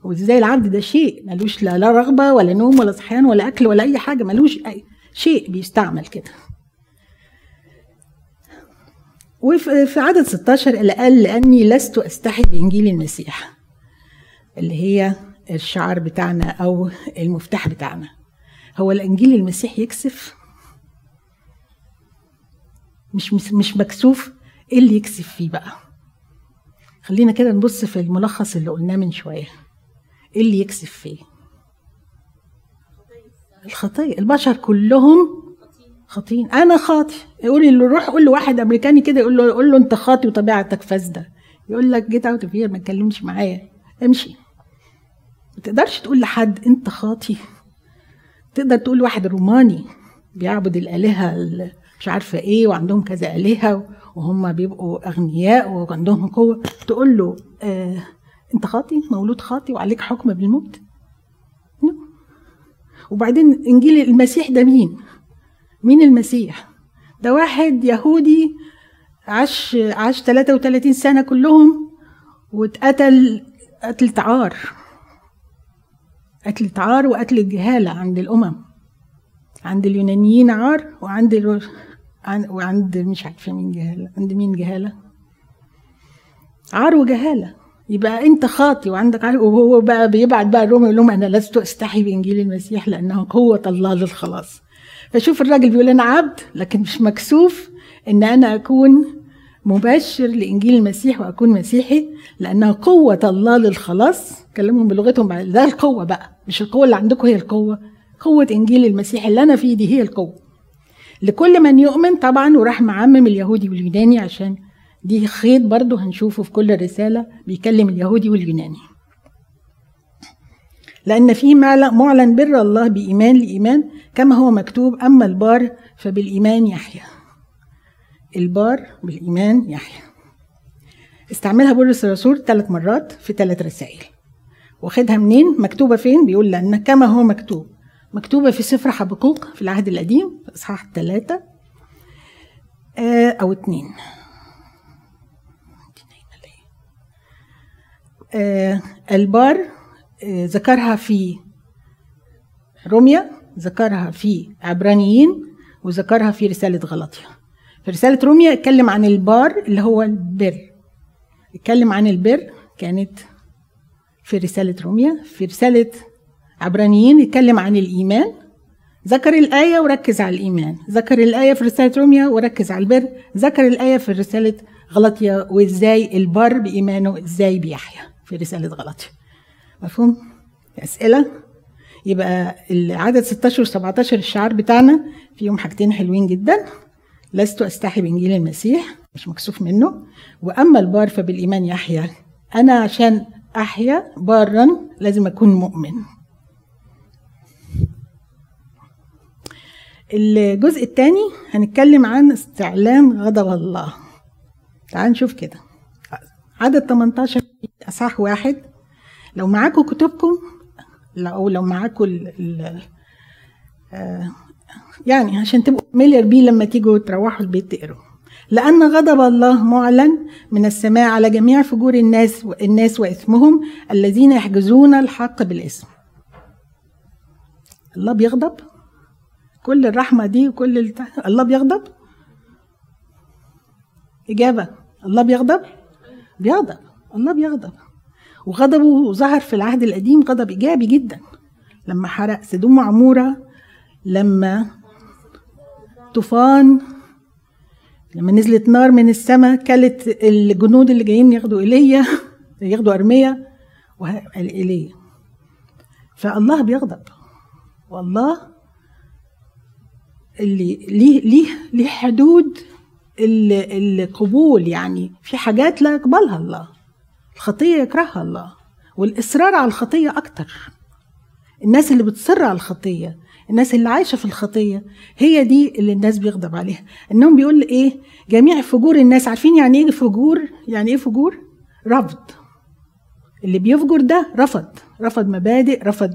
وازاي العبد ده شيء ملوش لا, لا رغبة ولا نوم ولا صحيان ولا أكل ولا أي حاجة ملوش أي شيء بيستعمل كده. وفي عدد 16 اللي قال لأني لست أستحي بإنجيل المسيح اللي هي الشعار بتاعنا أو المفتاح بتاعنا. هو الإنجيل المسيح يكسف؟ مش مش مكسوف؟ إيه اللي يكسف فيه بقى؟ خلينا كده نبص في الملخص اللي قلناه من شوية. إيه اللي يكسف فيه. الخطيه البشر كلهم خاطين أنا خاطي يقول له روح قول له واحد أمريكاني كده يقول له يقول له أنت خاطي وطبيعتك فاسدة. يقول لك جيت اوت فيها ما تكلمش معايا. امشي. ما تقدرش تقول لحد أنت خاطي تقدر تقول لواحد روماني بيعبد الآلهة مش عارفة إيه وعندهم كذا آلهة وهم بيبقوا أغنياء وعندهم قوة. تقول له آه انت خاطي مولود خاطي وعليك حكم بالموت. وبعدين إنجيل المسيح ده مين؟ مين المسيح؟ ده واحد يهودي عاش عاش 33 سنة كلهم واتقتل قتل عار قتل عار وقتل الجهالة عند الأمم. عند اليونانيين عار وعند عن وعند مش عارفة مين جهالة عند مين جهالة؟ عار وجهالة. يبقى انت خاطي وعندك عار وهو بقى بيبعت بقى الروم يقول لهم أنا لست استحي بإنجيل المسيح لأنه قوه الله للخلاص فشوف الراجل بيقول أنا عبد لكن مش مكسوف إن أنا أكون مبشر لإنجيل المسيح وأكون مسيحي لانها قوة الله للخلاص كلمهم بلغتهم ده القوة بقى مش القوة اللي عندكم هي القوة. قوة إنجيل المسيح اللي أنا فيه دي هي القوة. لكل من يؤمن طبعا وراح معمم اليهودي واليوناني عشان دي خيط برضو هنشوفه في كل رسالة بيكلم اليهودي واليوناني. لأن فيه معلن بر الله بإيمان لإيمان كما هو مكتوب أما البار فبالإيمان يحيى البار بالإيمان يحيى استعملها بولس الرسول ثلاث مرات في ثلاث رسائل. واخدها منين؟ مكتوبة فين؟ بيقول لأن كما هو مكتوب. مكتوبة في سفر حبقوق في العهد القديم في إصحاح ثلاثة آه، أو اتنين. البار آه، ذكرها في روميا ذكرها في عبرانيين وذكرها في رسالة غلطية. في رسالة روميا اتكلم عن البار اللي هو البر. اتكلم عن البر كانت في رسالة روميا. في رسالة عبرانيين اتكلم عن الإيمان. ذكر الآية وركز على الإيمان. ذكر الآية في رسالة روميا وركز على البر. ذكر الآية في رسالة غلطية وإزاي البر بإيمانه إزاي بيحيا. في رسالة غلطية مفهوم؟ أسئلة؟ يبقى العدد 16 و 17 الشعار بتاعنا فيهم حاجتين حلوين جدا. لست أستحي بإنجيل المسيح مش مكسوف منه. وأما البار فبالإيمان يحيا. أنا عشان أحيا بارا لازم أكون مؤمن. الجزء الثاني هنتكلم عن استعلام غضب الله. تعال نشوف كده. عدد 18 اصحاح واحد لو معاكم كتبكم أو لو معاكم آه، يعني عشان تبقوا فاميليار بيه لما تيجوا تروحوا البيت تقروا لأن غضب الله معلن من السماء على جميع فجور الناس الناس وإثمهم الذين يحجزون الحق بالاسم. الله بيغضب؟ كل الرحمة دي وكل الت... الله بيغضب؟ إجابة الله بيغضب؟ بيغضب الله بيغضب وغضبه ظهر في العهد القديم غضب إيجابي جدا. لما حرق سدوم وعمورة لما طوفان لما نزلت نار من السماء كلت الجنود اللي جايين ياخدوا إيليا ياخدوا أرميا ايليا فالله بيغضب. والله اللي ليه ليه ليه حدود القبول يعني. في حاجات لا يقبلها الله. الخطية يكرهها الله والإصرار على الخطية أكتر. الناس اللي بتصر على الخطية الناس اللي عايشة في الخطية هي دي اللي الناس بيغضب عليها. إنهم بيقول إيه؟ جميع فجور الناس عارفين يعني إيه فجور؟ يعني إيه فجور؟ رفض. اللي بيفجر ده رفض رفض مبادئ رفض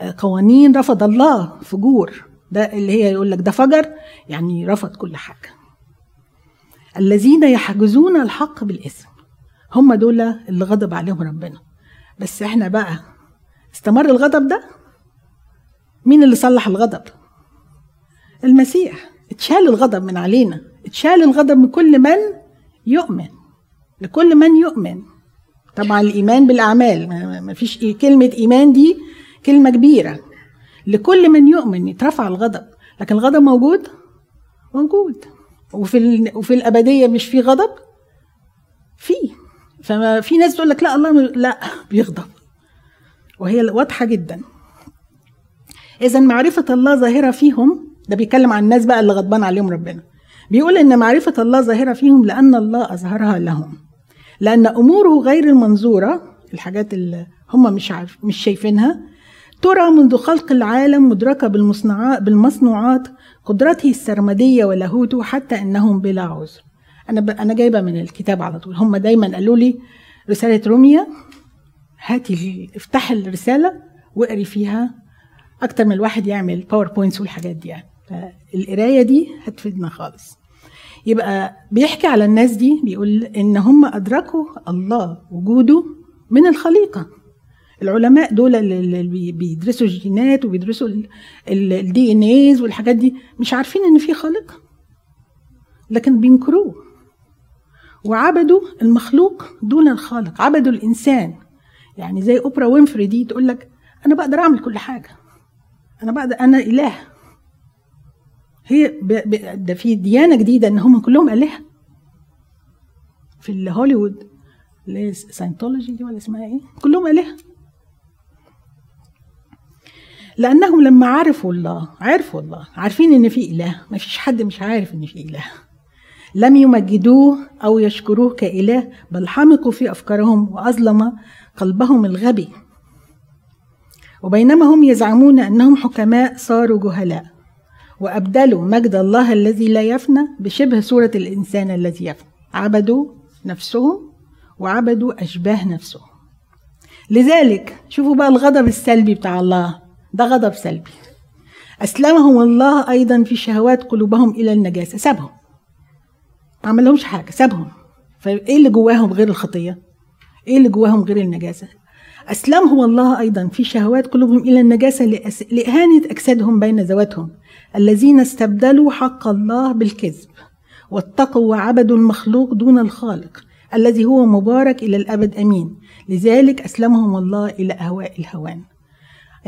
آه، قوانين رفض الله فجور. ده اللي هي يقول لك ده فجر يعني رفض كل حاجة. الذين يحجزون الحق بالاسم هم دول اللي غضب عليهم ربنا. بس إحنا بقى استمر الغضب ده؟ مين اللي صلح الغضب؟ المسيح. اتشال الغضب من علينا. اتشال الغضب من كل من يؤمن. لكل من يؤمن. طبعا الإيمان بالأعمال. ما فيش إيه كلمة إيمان دي كلمة كبيرة. لكل من يؤمن يترفع الغضب. لكن الغضب موجود؟ موجود. وفي وفي الأبدية مش في غضب؟ في. فما في ناس تقول لك لا الله لا بيغضب. وهي واضحة جدا. اذا معرفة الله ظاهرة فيهم ده بيتكلم عن الناس بقى اللي غضبان عليهم ربنا. بيقول إن معرفة الله ظاهرة فيهم لأن الله أظهرها لهم. لأن أموره غير المنظورة الحاجات اللي هم مش عارف مش شايفينها. ترى منذ خلق العالم مدركة بالمصنوعات بالمصنوعات قدرته السرمدية ولاهوته حتى إنهم بلا عذر. أنا ب... أنا جايبة من الكتاب على طول. هم دايما قالوا لي رسالة روميا هاتي افتح الرسالة واقري فيها أكتر من الواحد يعمل PowerPoints والحاجات دي يعني. فالقراية دي هتفيدنا خالص. يبقى بيحكي على الناس دي بيقول إن هم أدركوا الله وجوده من الخليقة. العلماء دول اللي بيدرسوا الجينات وبيدرسوا ال DNAs والحاجات دي مش عارفين إن في خالق لكن بينكروه. وعبدوا المخلوق دون الخالق عبدوا الإنسان. يعني زي أوبرا وينفري دي تقول لك أنا بقدر أعمل كل حاجة. أنا بقدر أنا إله. هي ب... ب... ده في ديانة جديدة إن هم كلهم آلهة. في الهوليوود اللي هي Scientology دي ولا اسمها إيه؟ كلهم آلهة. لأنهم لما عرفوا الله عرفوا الله عارفين إن في إله. ما فيش حد مش عارف إن في إله. لم يمجدوه أو يشكروه كإله بل حمقوا في أفكارهم وأظلم قلبهم الغبي. وبينما هم يزعمون أنهم حكماء صاروا جهلاء وأبدلوا مجد الله الذي لا يفنى بشبه صورة الإنسان الذي يفنى. عبدوا نفسهم وعبدوا أشباه نفسهم. لذلك شوفوا بقى الغضب السلبي بتاع الله. ده غضب سلبي. أسلمهم الله أيضا في شهوات قلوبهم إلى النجاسة. سابهم. ما عملهمش حاجة سابهم. فإيه اللي جواهم غير الخطية؟ إيه اللي جواهم غير النجاسة؟ أسلمهم الله أيضا في شهوات قلوبهم إلى النجاسة لإهانة أجسادهم بين ذواتهم. الذين استبدلوا حق الله بالكذب واتقوا وعبدوا المخلوق دون الخالق الذي هو مبارك إلى الأبد أمين. لذلك أسلمهم الله إلى أهواء الهوان.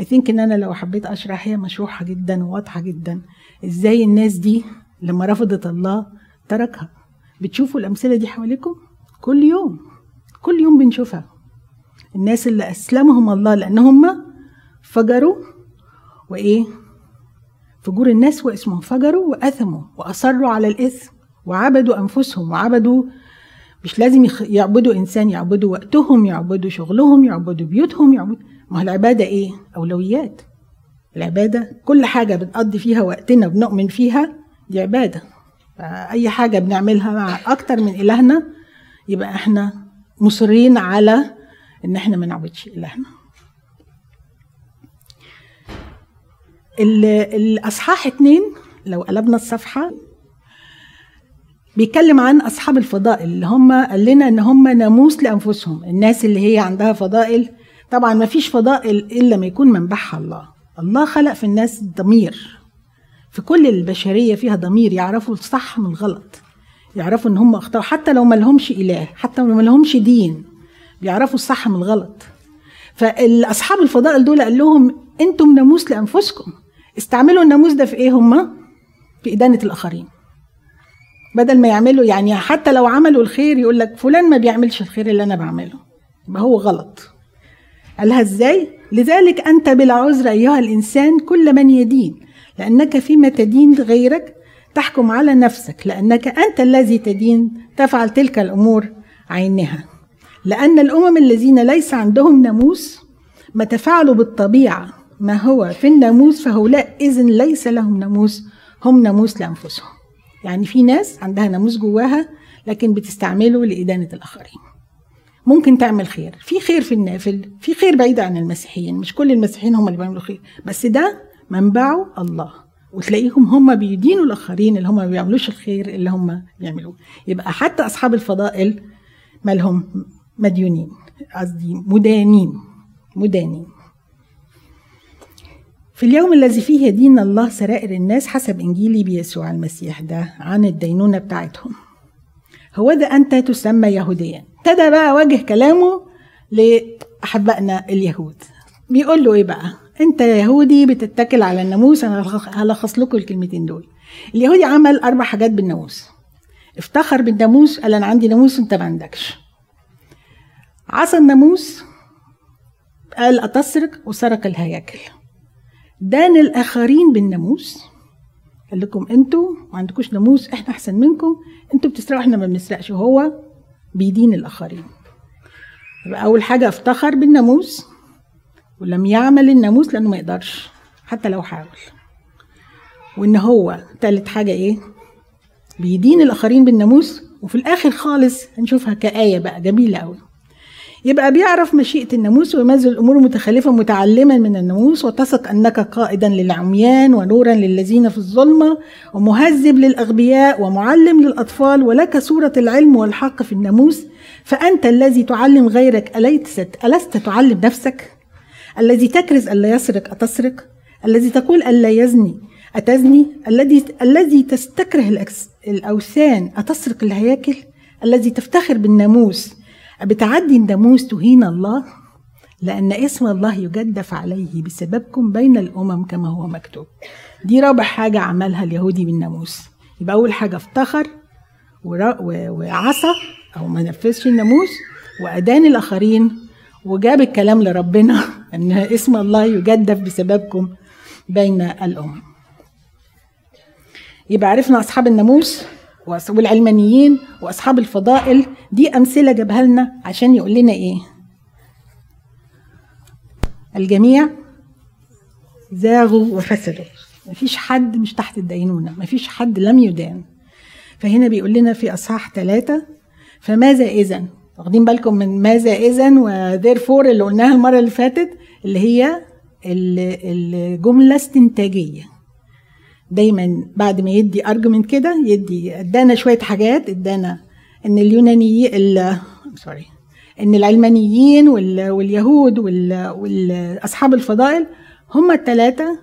I think إن أنا لو حبيت أشرح هي مشروحة جدا وواضحة جدا إزاي الناس دي لما رفضت الله تركها. بتشوفوا الأمثلة دي حواليكم؟ كل يوم كل يوم بنشوفها. الناس اللي أسلمهم الله لأن هم فجروا وإيه؟ فجور الناس واسمهم. فجروا وأثموا وأصروا على الإثم وعبدوا أنفسهم وعبدوا مش لازم يعبدوا إنسان يعبدوا وقتهم يعبدوا شغلهم يعبدوا بيوتهم يعبدوا ما هو العبادة إيه؟ أولويات. العبادة كل حاجة بنقضي فيها وقتنا وبنؤمن فيها دي عبادة. أي حاجة بنعملها مع أكتر من إلهنا يبقى إحنا مصرين على إن إحنا ما نعبدش إلهنا. الأصحاح اتنين لو قلبنا الصفحة بيتكلم عن أصحاب الفضائل اللي هم قال لنا إن هم ناموس لأنفسهم الناس اللي هي عندها فضائل. طبعا ما فيش فضائل إلا ما يكون منبعها الله. الله خلق في الناس ضمير. في كل البشرية فيها ضمير يعرفوا الصح من الغلط. يعرفوا إن هم اخطاوا حتى لو ما لهمش إله حتى لو ما لهمش دين بيعرفوا الصح من الغلط. فاصحاب الفضائل دول قال لهم أنتم ناموس لأنفسكم. استعملوا الناموس ده في إيه هم؟ في إدانة الآخرين. بدل ما يعملوا يعني حتى لو عملوا الخير يقول لك فلان ما بيعملش الخير اللي أنا بعمله. يبقى هو غلط. قالها إزاي؟ لذلك أنت بلا عذر أيها الإنسان كل من يدين. لأنك فيما تدين غيرك تحكم على نفسك لأنك أنت الذي تدين تفعل تلك الأمور عينها. لأن الأمم الذين ليس عندهم ناموس ما تفعلوا بالطبيعة ما هو في الناموس فهؤلاء إذن ليس لهم ناموس هم ناموس لأنفسهم. يعني في ناس عندها ناموس جواها لكن بتستعمله لإدانة الآخرين. ممكن تعمل خير. في خير في النافل في خير بعيد عن المسيحيين. مش كل المسيحيين هم اللي بيعملوا خير. بس ده منبعه الله. وتلاقيهم هم بيدينوا الآخرين اللي هم ما بيعملوش الخير اللي هم بيعملوه. يبقى حتى أصحاب الفضائل مالهم مديونين قصدي مدانين مدانين. في اليوم الذي فيه يدين الله سرائر الناس حسب انجيلي بيسوع المسيح ده عن الدينونة بتاعتهم. هو ده أنت تسمى يهوديا. ابتدى بقى وجه كلامه لأحبائنا اليهود. بيقول له إيه بقى؟ أنت يهودي بتتكل على الناموس أنا هلخص لكم الكلمتين دول. اليهودي عمل أربع حاجات بالناموس. افتخر بالناموس قال أنا عندي ناموس أنت ما عندكش. عصى الناموس قال أتسرق وسرق الهياكل. دان الآخرين بالناموس قال لكم أنتوا ما عندكوش ناموس إحنا أحسن منكم أنتوا بتسرقوا إحنا ما بنسرقش وهو بيدين الآخرين. يبقى أول حاجة افتخر بالناموس ولم يعمل الناموس لأنه ما يقدرش حتى لو حاول. وإن هو تالت حاجة إيه؟ بيدين الآخرين بالناموس وفي الآخر خالص هنشوفها كآية بقى جميلة أوي. يبقى بيعرف مشيئة الناموس ويميز الأمور المتخلفة متعلما من الناموس وتثق أنك قائدا للعميان ونورا للذين في الظلمة ومهذب للأغبياء ومعلم للأطفال ولك صورة العلم والحق في الناموس. فأنت الذي تعلم غيرك أليست ألست تعلم نفسك؟ الذي تكرز ألا يسرق أتسرق؟ الذي تقول ألا يزني أتزني؟ الذي الذي تستكره الأوثان أتسرق الهياكل؟ الذي تفتخر بالناموس؟ بتعدي الناموس تهين الله؟ لأن اسم الله يجدف عليه بسببكم بين الأمم كما هو مكتوب. دي رابع حاجة عملها اليهودي بالناموس. يبقى أول حاجة افتخر وعصى أو ما نفذش الناموس وأدان الآخرين وجاب الكلام لربنا. أن اسم الله يجدف بسببكم بين الأمم يبقى عرفنا أصحاب الناموس والعلمانيين وأصحاب الفضائل. دي أمثلة جابها لنا عشان يقول لنا إيه. الجميع زاغوا وفسدوا. مفيش حد مش تحت الدينونة مفيش حد لم يدان. فهنا بيقول لنا في أصحاح ثلاثة فماذا إذا واخدين بالكم من ماذا إذا و therefore اللي قلناها المرة اللي فاتت اللي هي الجملة استنتاجية. دايما بعد ما يدي argument كده يدي ادانا شوية حاجات ادانا إن اليونانيين سوري إن العلمانيين واليهود والأصحاب الفضائل هم الثلاثه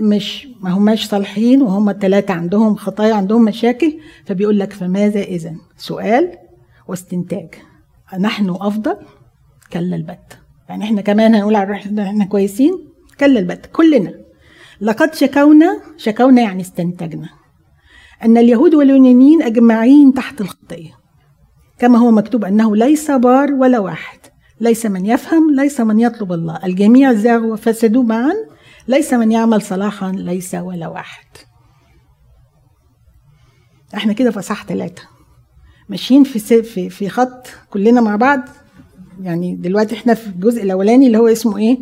مش ما هماش صالحين وهم الثلاثه عندهم خطايا عندهم مشاكل فبيقول لك فماذا اذا سؤال واستنتاج. نحن أفضل كلا البت. يعني إحنا كمان هنقول على إحنا كويسين كلا البت كلنا. لقد شكونا شكونا يعني استنتجنا. أن اليهود واليونانيين أجمعين تحت الخطية. كما هو مكتوب أنه ليس بار ولا واحد. ليس من يفهم ليس من يطلب الله. الجميع زاغوا وفسدوا معا. ليس من يعمل صلاحا ليس ولا واحد. إحنا كده في اصحاح ثلاثة. ماشيين في في في خط كلنا مع بعض. يعني دلوقتي إحنا في الجزء الأولاني اللي هو اسمه إيه؟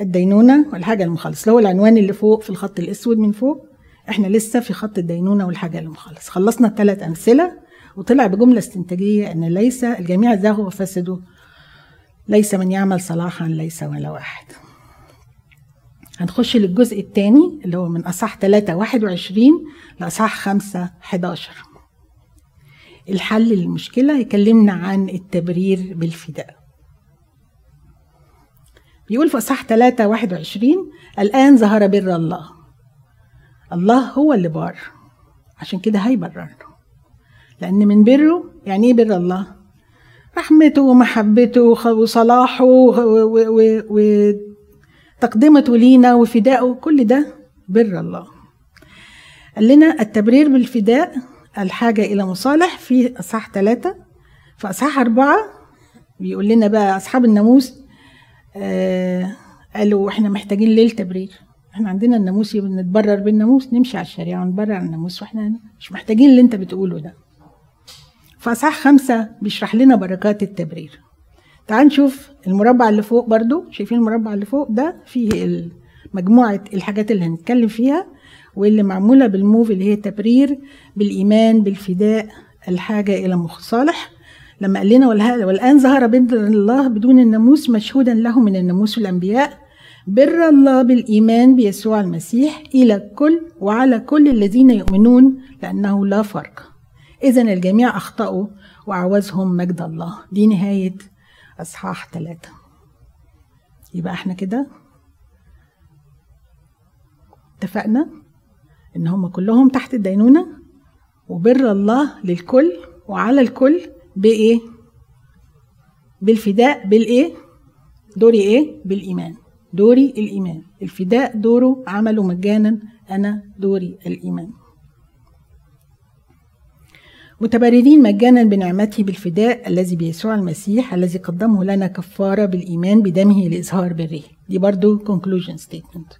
الدينونة والحاجة المخلص اللي هو العنوان اللي فوق في الخط الأسود من فوق. إحنا لسه في خط الدينونة والحاجة المخلص. خلصنا الثلاث أمثلة وطلع بجملة استنتاجية أن ليس الجميع زاغوا وفسدوا ليس من يعمل صلاحا ليس ولا واحد. هنخش للجزء الثاني اللي هو من أصح 3 21 لأصح 5 11 الحل للمشكلة يكلمنا عن التبرير بالفداء. بيقول في إصحاح 3 21 الآن ظهر بر الله. الله هو اللي بار. عشان كده هيبررنا لأن من بره يعني إيه بر الله؟ رحمته ومحبته وصلاحه وتقدمته لينا وفدائه كل ده بر الله. قال لنا التبرير بالفداء الحاجة إلى مصالح في أصحاح ثلاثة في أصحاح أربعة بيقول لنا بقى أصحاب الناموس آه قالوا إحنا محتاجين ليل تبرير. إحنا عندنا الناموس بنتبرر بالناموس نمشي على الشريعه ونبرر الناموس وإحنا مش محتاجين اللي أنت بتقوله ده. فاصح خمسة بيشرح لنا بركات التبرير. تعال نشوف المربع اللي فوق برضو. شايفين المربع اللي فوق ده؟ فيه مجموعة الحاجات اللي هنتكلم فيها. واللي معمولة بالموف اللي هي تبرير بالإيمان بالفداء الحاجة إلى مصالح لما قال لنا والآن ظهر بر الله بدون الناموس مشهودا له من الناموس والأنبياء بر الله بالإيمان بيسوع المسيح إلى الكل وعلى كل الذين يؤمنون لأنه لا فرق. إذا الجميع أخطأوا وعوزهم مجد الله. دي نهاية أصحاح ثلاثة يبقى إحنا كده؟ اتفقنا؟ إن هم كلهم تحت الدينونة وبر الله للكل وعلى الكل بإيه؟ بالفداء بالإيه؟ دوري إيه؟ بالإيمان. دوري الإيمان. الفداء دوره عمله مجانا أنا دوري الإيمان. متبررين مجانا بنعمته بالفداء الذي بيسوع المسيح الذي قدمه لنا كفارة بالإيمان بدمه لإظهار بره. دي برضو conclusion statement.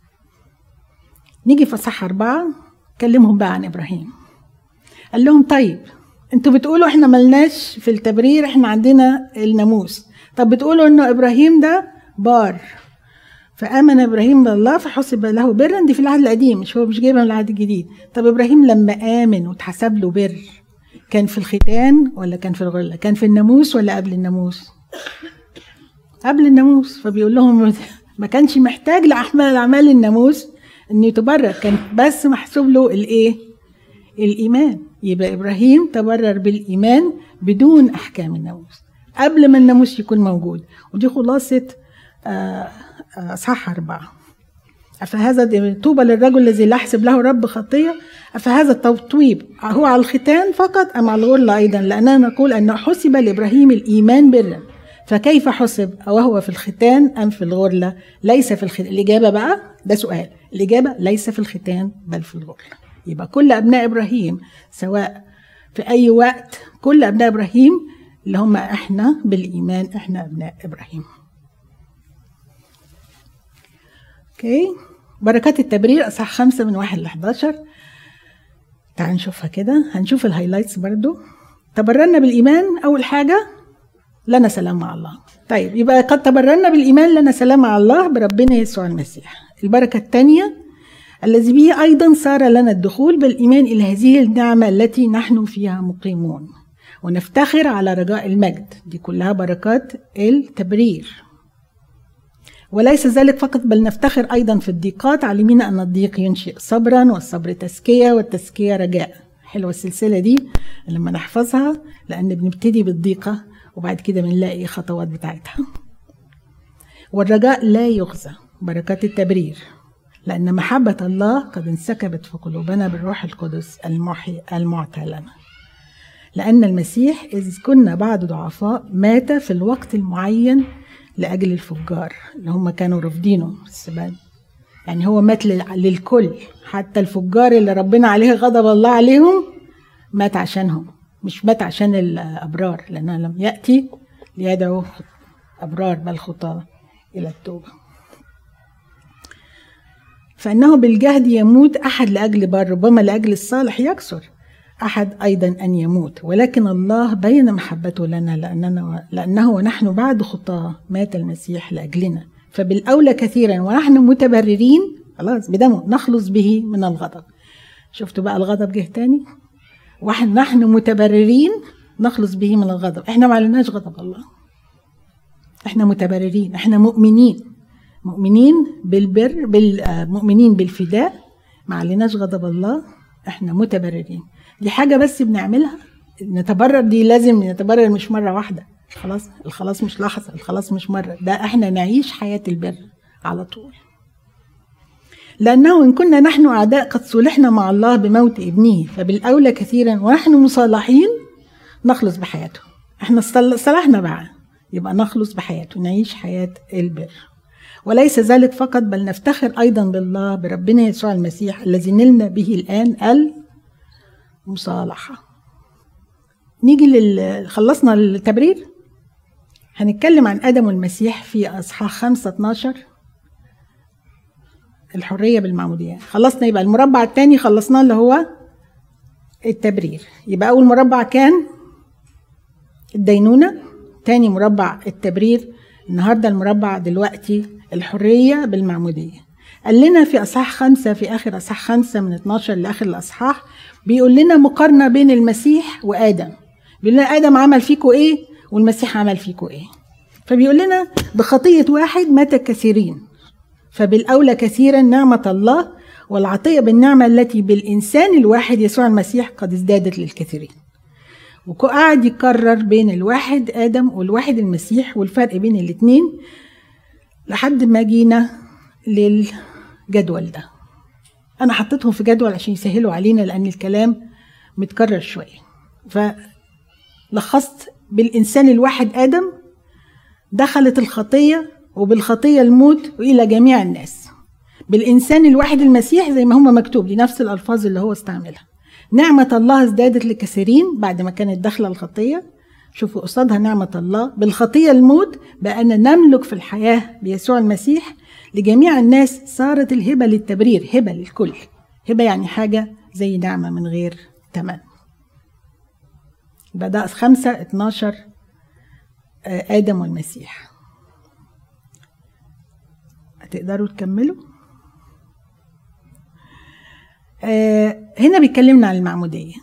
نيجي في صح أربعة. كلمهم بقى عن إبراهيم. قال لهم طيب أنتوا بتقولوا إحنا ملناش في التبرير إحنا عندنا الناموس. طب بتقولوا إنه إبراهيم ده بار فآمن إبراهيم بالله فحسب له برا. دي في العهد القديم مش هو مش جايبها من العهد الجديد. طب إبراهيم لما آمن واتحسب له بر كان في الختان ولا كان في الغلة؟ كان في الناموس ولا قبل الناموس؟ قبل الناموس. فبيقول لهم ما كانش محتاج لاعمال أعمال الناموس. إنه يتبرر. كان بس محسوب له الإيه؟ الإيمان. يبقى إبراهيم تبرر بالإيمان بدون أحكام الناموس. قبل ما الناموس يكون موجود. ودي خلاصة أصحاح أربعة أفهذا طوبى للرجل الذي لا يحسب له رب خطية؟ أفهذا التطويب هو على الختان فقط أم على الغرلة أيضا؟ لأننا نقول أنه حسب لإبراهيم الإيمان برا. فكيف حسب؟ وهو في الختان أم في الغرلة ليس في الختان الإجابة بقى ده سؤال. الإجابة ليس في الختان بل في الغرلة يبقى كل أبناء إبراهيم سواء في أي وقت كل أبناء إبراهيم اللي هم إحنا بالإيمان إحنا أبناء إبراهيم. okay؟ بركات التبرير أصحاح خمسة من واحد ل 11 تعال نشوفها كده. هنشوف ال highlights برضو. تبررنا بالإيمان أول حاجة لنا سلام مع الله. طيب يبقى قد تبررنا بالإيمان لنا سلام مع الله بربنا يسوع المسيح. البركة الثانية الذي به أيضا صار لنا الدخول بالإيمان إلى هذه النعمة التي نحن فيها مقيمون. ونفتخر على رجاء المجد دي كلها بركات التبرير. وليس ذلك فقط بل نفتخر أيضا في الضيقات عالمين أن الضيق ينشئ صبرا والصبر تزكية والتزكية رجاء. حلوة السلسلة دي لما نحفظها لأن بنبتدي بالضيقة وبعد كده بنلاقي خطوات بتاعتها. والرجاء لا يخزى بركات التبرير. لأن محبة الله قد انسكبت في قلوبنا بالروح القدس المحي المعطى لنا لأن المسيح إذ كنا بعد ضعفاء مات في الوقت المعين لأجل الفجار اللي هم كانوا رافضينه السبان يعني هو مات للكل. حتى الفجار اللي ربنا عليه غضب الله عليهم مات عشانهم. مش مات عشان الأبرار لأنه لم يأتي ليدعو أبرار بل خطاة إلى التوبة. فإنه بالجهد يموت أحد لأجل بر ربما لأجل الصالح يكسر أحد أيضا أن يموت. ولكن الله بين محبته لنا لأننا لأنه ونحن بعد خطاة مات المسيح لأجلنا. فبالأولى كثيرا ونحن متبررين خلاص بدمه نخلص به من الغضب. شفتوا بقى الغضب جه تاني؟ ونحن متبررين نخلص به من الغضب. إحنا ما عليناش غضب الله. إحنا متبررين إحنا مؤمنين. مؤمنين بالبر بالمؤمنين بالفداء. ما عليناش غضب الله إحنا متبررين. دي حاجة بس بنعملها. نتبرر دي لازم نتبرر مش مرة واحدة. خلاص الخلاص مش لحظة الخلاص مش مرة. ده إحنا نعيش حياة البر على طول. لأنه إن كنا نحن أعداء قد صلحنا مع الله بموت ابنه فبالأولى كثيرا ونحن مصالحين نخلص بحياته. إحنا صلحنا بقى يبقى نخلص بحياته نعيش حياة البر. وليس ذلك فقط بل نفتخر أيضا بالله بربنا يسوع المسيح الذي نلنا به الآن المصالحة. نيجي لل خلصنا التبرير؟ هنتكلم عن آدم والمسيح في أصحاح 5 12 الحرية بالمعمودية خلصنا يبقى المربع الثاني خلصناه اللي هو التبرير. يبقى أول مربع كان الدينونة تاني مربع التبرير. النهارده المربع دلوقتي الحرية بالمعمودية. قال لنا في أصحاح خمسة في آخر أصحاح خمسة من 12 لآخر الأصحاح بيقول لنا مقارنة بين المسيح وآدم. بيقول لنا آدم عمل فيكم إيه والمسيح عمل فيكم إيه. فبيقول لنا بخطية واحد مات كثيرين. فبالأولى كثيرا نعمة الله والعطية بالنعمة التي بالإنسان الواحد يسوع المسيح قد ازدادت للكثيرين. وقعد يكرر بين الواحد آدم والواحد المسيح والفرق بين الاتنين لحد ما جينا للجدول ده. أنا حطيتهم في جدول عشان يسهلوا علينا لأن الكلام متكرر شوية. فلخصت بالإنسان الواحد آدم دخلت الخطية وبالخطية الموت وإلى جميع الناس. بالإنسان الواحد المسيح زي ما هم مكتوب دي نفس الألفاظ اللي هو استعملها. نعمة الله ازدادت لكثيرين بعد ما كانت داخلة الخطية. شوفوا قصادها نعمة الله بالخطية الموت بأن نملك في الحياة بيسوع المسيح لجميع الناس صارت الهبة للتبرير هبة للكل. هبة يعني حاجة زي نعمة من غير ثمن بدأ خمسة اتناشر آدم والمسيح. هتقدروا تكملوا؟ آه هنا بيتكلمنا عن المعمودية.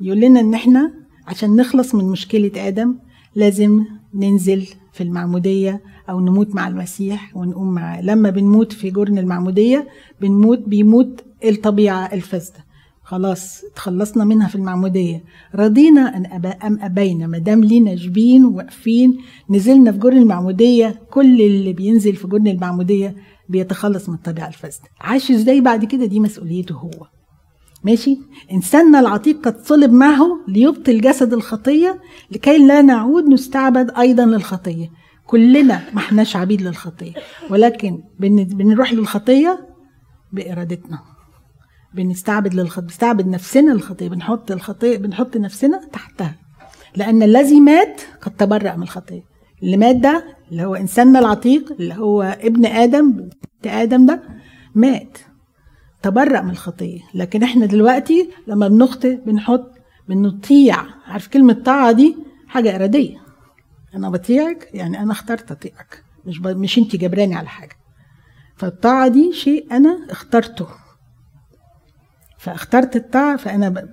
يقول لنا إن إحنا عشان نخلص من مشكلة آدم لازم ننزل في المعمودية أو نموت مع المسيح ونقوم معاه لما بنموت في جرن المعمودية بنموت بيموت الطبيعة الفاسدة. خلاص تخلصنا منها في المعمودية. رضينا أن أبا أم أبينا ما دام لينا جبين واقفين نزلنا في جرن المعمودية كل اللي بينزل في جرن المعمودية بيتخلص من الطبيعة الفاسدة. عاش إزاي بعد كده؟ دي مسؤوليته هو. ماشي؟ إنساننا العتيق قد صلب معه ليبطل جسد الخطية لكي لا نعود نستعبد أيضا للخطية. كلنا ما إحناش عبيد للخطية. ولكن بنروح للخطية بإرادتنا. بنستعبد للخطية بنستعبد نفسنا للخطية. بنحط الخطية بنحط نفسنا تحتها. لأن الذي مات قد تبرأ من الخطية. اللي مات ده اللي هو إنساننا العتيق اللي هو ابن آدم آدم ده مات. تبرأ من الخطية. لكن إحنا دلوقتي لما بنخطئ بنحط بنطيع عارف كلمة طاعة دي؟ حاجة إرادية. أنا بطيعك يعني أنا اخترت أطيعك. مش ب... مش أنت جبراني على حاجة. فالطاعة دي شيء أنا اخترته. فاخترت الطاعة فأنا ب...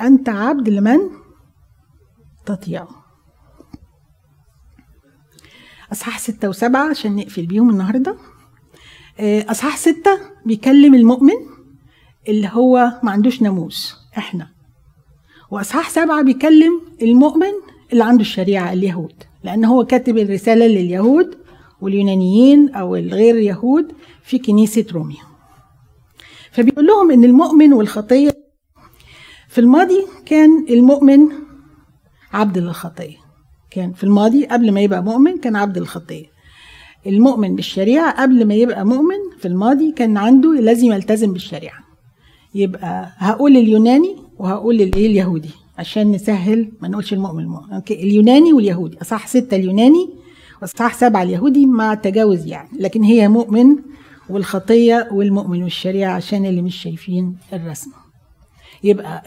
أنت عبد لمن تطيعه. أصحاح ستة وسبعة عشان نقفل بيهم النهارده. أصحاح ستة بيكلم المؤمن اللي هو ما عندوش ناموس إحنا. وأصحاح سبعة بيكلم المؤمن اللي عنده الشريعة اليهود. لأن هو كاتب الرسالة لليهود واليونانيين أو الغير يهود في كنيسة روميا. فبيقول لهم إن المؤمن والخطية في الماضي كان المؤمن عبد للخطية كان في الماضي قبل ما يبقى مؤمن كان عبد للخطية المؤمن بالشريعة قبل ما يبقى مؤمن في الماضي كان عنده لازم يلتزم بالشريعة. يبقى هقول اليوناني وهقول الايه اليهودي عشان نسهل ما نقولش المؤمن المؤمن أوكي اليوناني واليهودي أصح ستة اليوناني وأصح سبعة اليهودي مع التجاوز يعني. لكن هي مؤمن والخطية والمؤمن والشريعة عشان اللي مش شايفين الرسم يبقى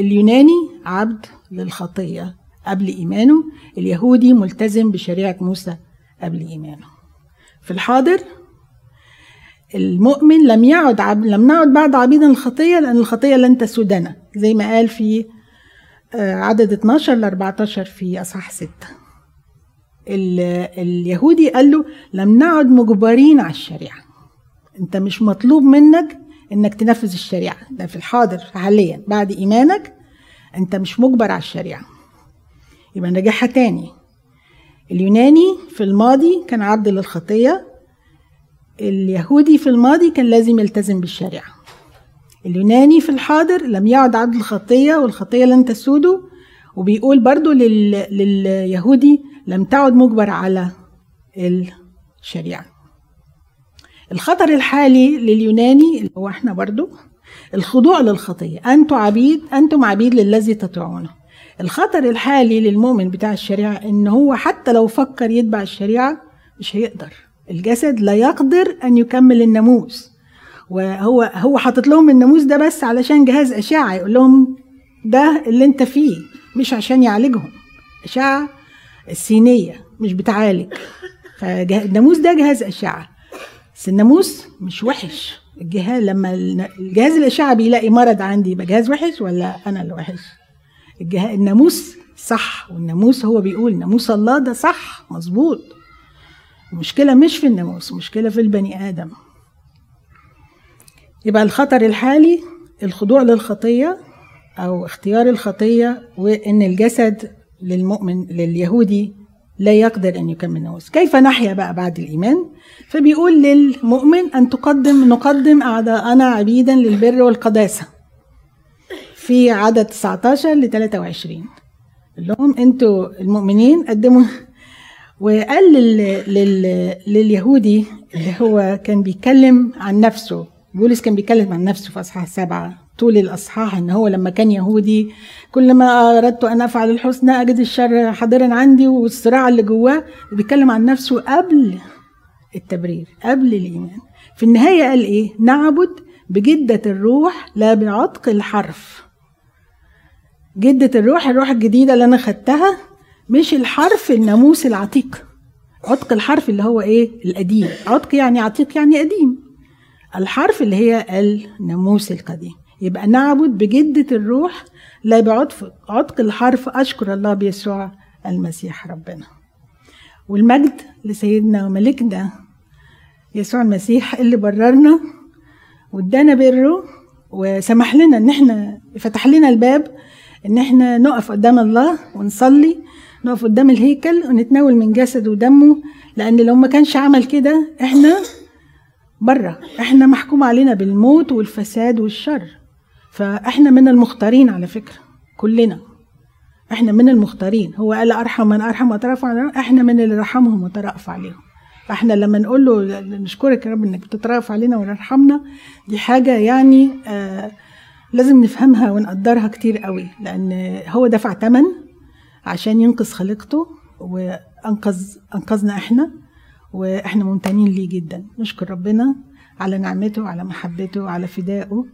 اليوناني عبد للخطية قبل إيمانه اليهودي ملتزم بشريعة موسى قبل إيمانه. في الحاضر. المؤمن لم يعد عب... لم نعد بعد عبيدا الخطية لأن الخطية لن تسودنا زي ما قال في آه، عدد 12 ل 14 في أصحاح 6 اليهودي قال له لم نعد مجبرين على الشريعة. أنت مش مطلوب منك إنك تنفذ الشريعة. ده في الحاضر حاليا بعد إيمانك أنت مش مجبر على الشريعة. يبقى نرجعها تاني. اليوناني في الماضي كان عبد للخطية اليهودي في الماضي كان لازم يلتزم بالشريعة. اليوناني في الحاضر لم يعد عبد الخطية والخطية لن تسوده وبيقول برضو لل... لليهودي لم تعد مجبر على الشريعة. الخطر الحالي لليوناني اللي هو إحنا برضو الخضوع للخطية. أنتم عبيد أنتم عبيد للذي تطيعونه. الخطر الحالي للمؤمن بتاع الشريعة إن هو حتى لو فكر يتبع الشريعة مش هيقدر. الجسد لا يقدر أن يكمل الناموس. وهو هو حاطط لهم الناموس ده بس علشان جهاز أشعة يقول لهم ده اللي أنت فيه مش عشان يعالجهم. أشعة السينية مش بتعالج. فالناموس ده جهاز أشعة. بس الناموس مش وحش. الجهاز لما الجهاز الأشعة بيلاقي مرض عندي يبقى جهاز وحش ولا أنا اللي وحش؟ الناموس صح والناموس هو بيقول ناموس الله ده صح مظبوط. المشكلة مش في الناموس المشكلة في البني آدم. يبقى الخطر الحالي الخضوع للخطية أو اختيار الخطية وإن الجسد للمؤمن لليهودي لا يقدر أن يكمل الناموس كيف نحيا بقى بعد الإيمان؟ فبيقول للمؤمن أن تقدم نقدم أعداءنا عبيدا للبر والقداسة. في عدد 19 ل 23 قال لهم أنتوا المؤمنين قدموا وقال لل... لل... لليهودي اللي هو كان بيتكلم عن نفسه بولس كان بيتكلم عن نفسه في أصحاح سبعة طول الأصحاح إن هو لما كان يهودي كل ما أردت أن أفعل الحسنى أجد الشر حاضرا عندي والصراع اللي جواه بيتكلم عن نفسه قبل التبرير قبل الإيمان. في النهاية قال إيه؟ نعبد بجدة الروح لا بعتق الحرف. جدة الروح الروح الجديدة اللي أنا خدتها مش الحرف الناموس العتيق عتق الحرف اللي هو إيه؟ القديم. عتق يعني عتيق يعني قديم. الحرف اللي هي الناموس القديم. يبقى نعبد بجدة الروح لا بعطف عتق الحرف. أشكر الله بيسوع المسيح ربنا. والمجد لسيدنا وملكنا يسوع المسيح اللي بررنا وادانا بره وسمح لنا إن إحنا فتح لنا الباب إن إحنا نقف قدام الله ونصلي نقف قدام الهيكل ونتناول من جسده ودمه لأن لو ما كانش عمل كده إحنا بره إحنا محكوم علينا بالموت والفساد والشر. فإحنا من المختارين على فكرة كلنا. إحنا من المختارين. هو قال أرحم من أرحم وترفع إحنا من اللي رحمهم وترأف عليهم. فإحنا لما نقول له نشكرك يا رب إنك بتترأف علينا وترحمنا دي حاجة يعني آه لازم نفهمها ونقدرها كتير قوي لأن هو دفع ثمن عشان ينقذ خليقته وأنقذ أنقذنا إحنا وإحنا ممتنين ليه جدا. نشكر ربنا على نعمته وعلى محبته وعلى فدائه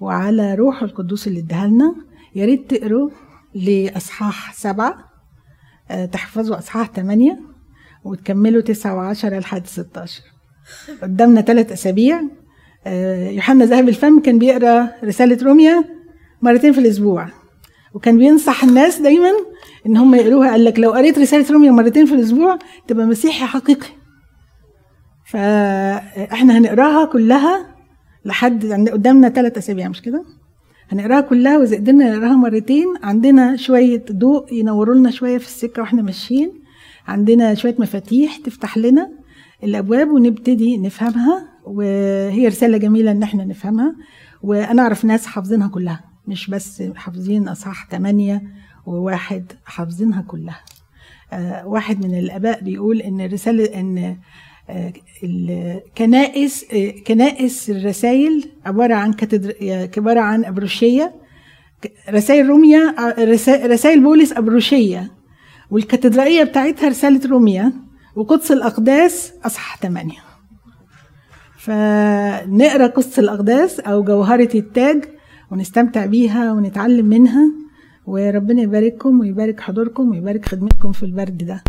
وعلى روحه القدوس اللي اداها لنا. يا ريت تقروا لإصحاح سبعة آه، تحفظوا إصحاح ثمانيه وتكملوا تسعة وعشرة لحد 16 قدامنا ثلاث أسابيع. يوحنا ذهب الفم كان بيقرأ رسالة روميا مرتين في الأسبوع. وكان بينصح الناس دايما إن هم يقروها. قال لك لو قريت رسالة روميا مرتين في الأسبوع تبقى مسيحي حقيقي. فاحنا هنقراها كلها لحد قدامنا ثلاث أسابيع مش كده؟ هنقراها كلها وإذا قدرنا نقراها مرتين. عندنا شوية ضوء ينوروا لنا شوية في السكة وإحنا ماشيين. عندنا شوية مفاتيح تفتح لنا الأبواب ونبتدي نفهمها. وهي رسالة جميلة إن إحنا نفهمها وأنا أعرف ناس حافظينها كلها مش بس حافظين أصحاح ثمانية وواحد حافظينها كلها. آه واحد من الآباء بيقول إن رسالة إن آه الكنائس آه كنائس الرسائل عبارة عن عبارة عن أبروشية رسائل روميا رسائل بولس أبروشية والكاتدرائية بتاعتها رسالة روميا وقدس الأقداس أصحاح 8 فنقرأ قدس الأقداس أو جوهرة التاج ونستمتع بيها ونتعلم منها. وربنا يبارككم ويبارك حضوركم ويبارك خدمتكم في البرد ده.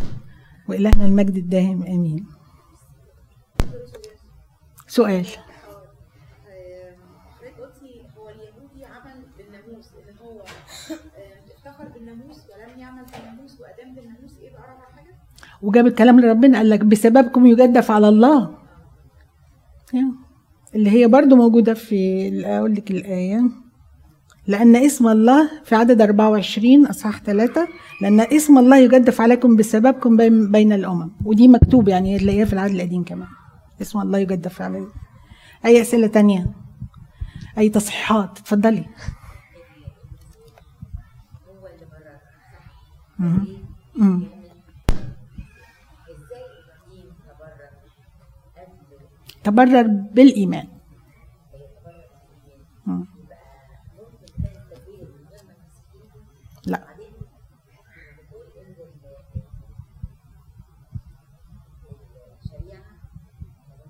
وإلهنا المجد الدائم. آمين. سؤال؟ وجاب الكلام لربنا قال لك بسببكم يجدف على الله. اللي هي برضو موجودة في أقول لك الآية. لأن اسم الله في عدد 24 أصحاح 3 لأن اسم الله يجدف عليكم بسببكم بين الأمم. ودي مكتوب يعني تلاقيها في العهد القديم كمان. اسم الله يجدف عليكم أي أسئلة تانية؟ أي تصحيحات؟ اتفضلي. هو اللي بره امم إزاي إبراهيم تبرر قبل تبرر بالإيمان. لا.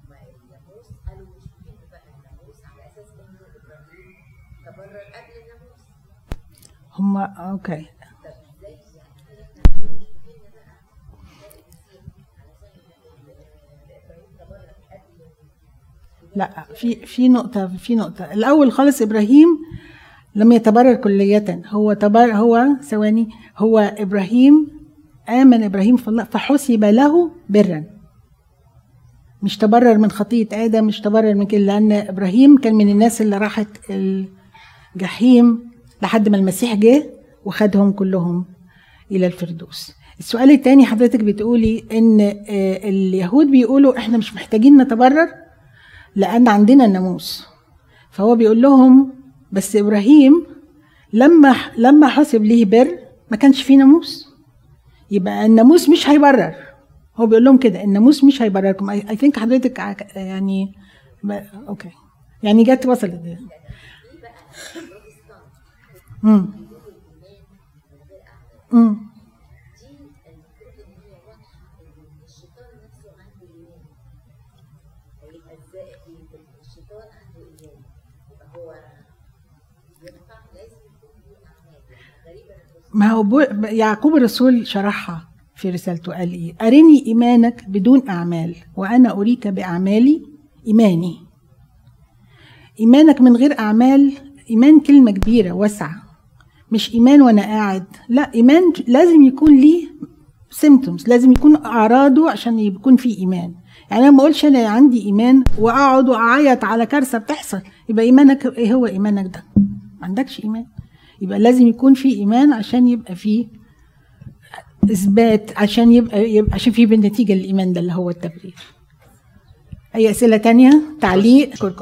هم الناموس قالوا مش مهم بقى الناموس على أساس انه إبراهيم تبرر قبل الناموس هم أوكي طب إزاي يعني إحنا مش مهم بقى إبراهيم تبرر قبل لا في في نقطة في نقطة. الأول خالص إبراهيم لم يتبرر كلية. هو تبر هو ثواني هو إبراهيم آمن إبراهيم في الله فحسب له برا. مش تبرر من خطية آدم مش تبرر من كده لأن إبراهيم كان من الناس اللي راحت الجحيم لحد ما المسيح جه وخدهم كلهم إلى الفردوس. السؤال الثاني حضرتك بتقولي إن آه، اليهود بيقولوا إحنا مش محتاجين نتبرر؟ لأن عندنا الناموس فهو بيقول لهم بس إبراهيم لما لما حسب ليه بر ما كانش فيه ناموس. يبقى الناموس مش هيبرر. هو بيقول لهم كده الناموس مش هيبرركم. I think حضرتك يعني okay يعني جت وصلت. امم امم دي المفروض ان هي واضحه ان الشيطان نفسه عنده ايمان هيبقى إزاي الشيطان عنده ايمان يبقى هو ينفع لازم يكون له اعمال غريبه الرسول ما هو يعقوب الرسول شرحها في رسالته قال إيه؟ أرني إيمانك بدون أعمال وأنا أريك باعمالي إيماني. إيمانك من غير أعمال إيمان كلمة كبيرة واسعة. مش إيمان وأنا قاعد. لا إيمان لازم يكون ليه سيمتومز لازم يكون أعراضه عشان يكون في إيمان. يعني أنا ما أقولش أنا عندي إيمان وأقعد وأعيط على كارثة بتحصل يبقى إيمانك إيه هو إيمانك ده؟ ما عندكش إيمان. يبقى لازم يكون في إيمان عشان يبقى في إثبات عشان يبقى, يبقى عشان في بالنتيجة الايمان ده اللي هو التبرير أي أسئلة تانية؟ تعليق. اشكركم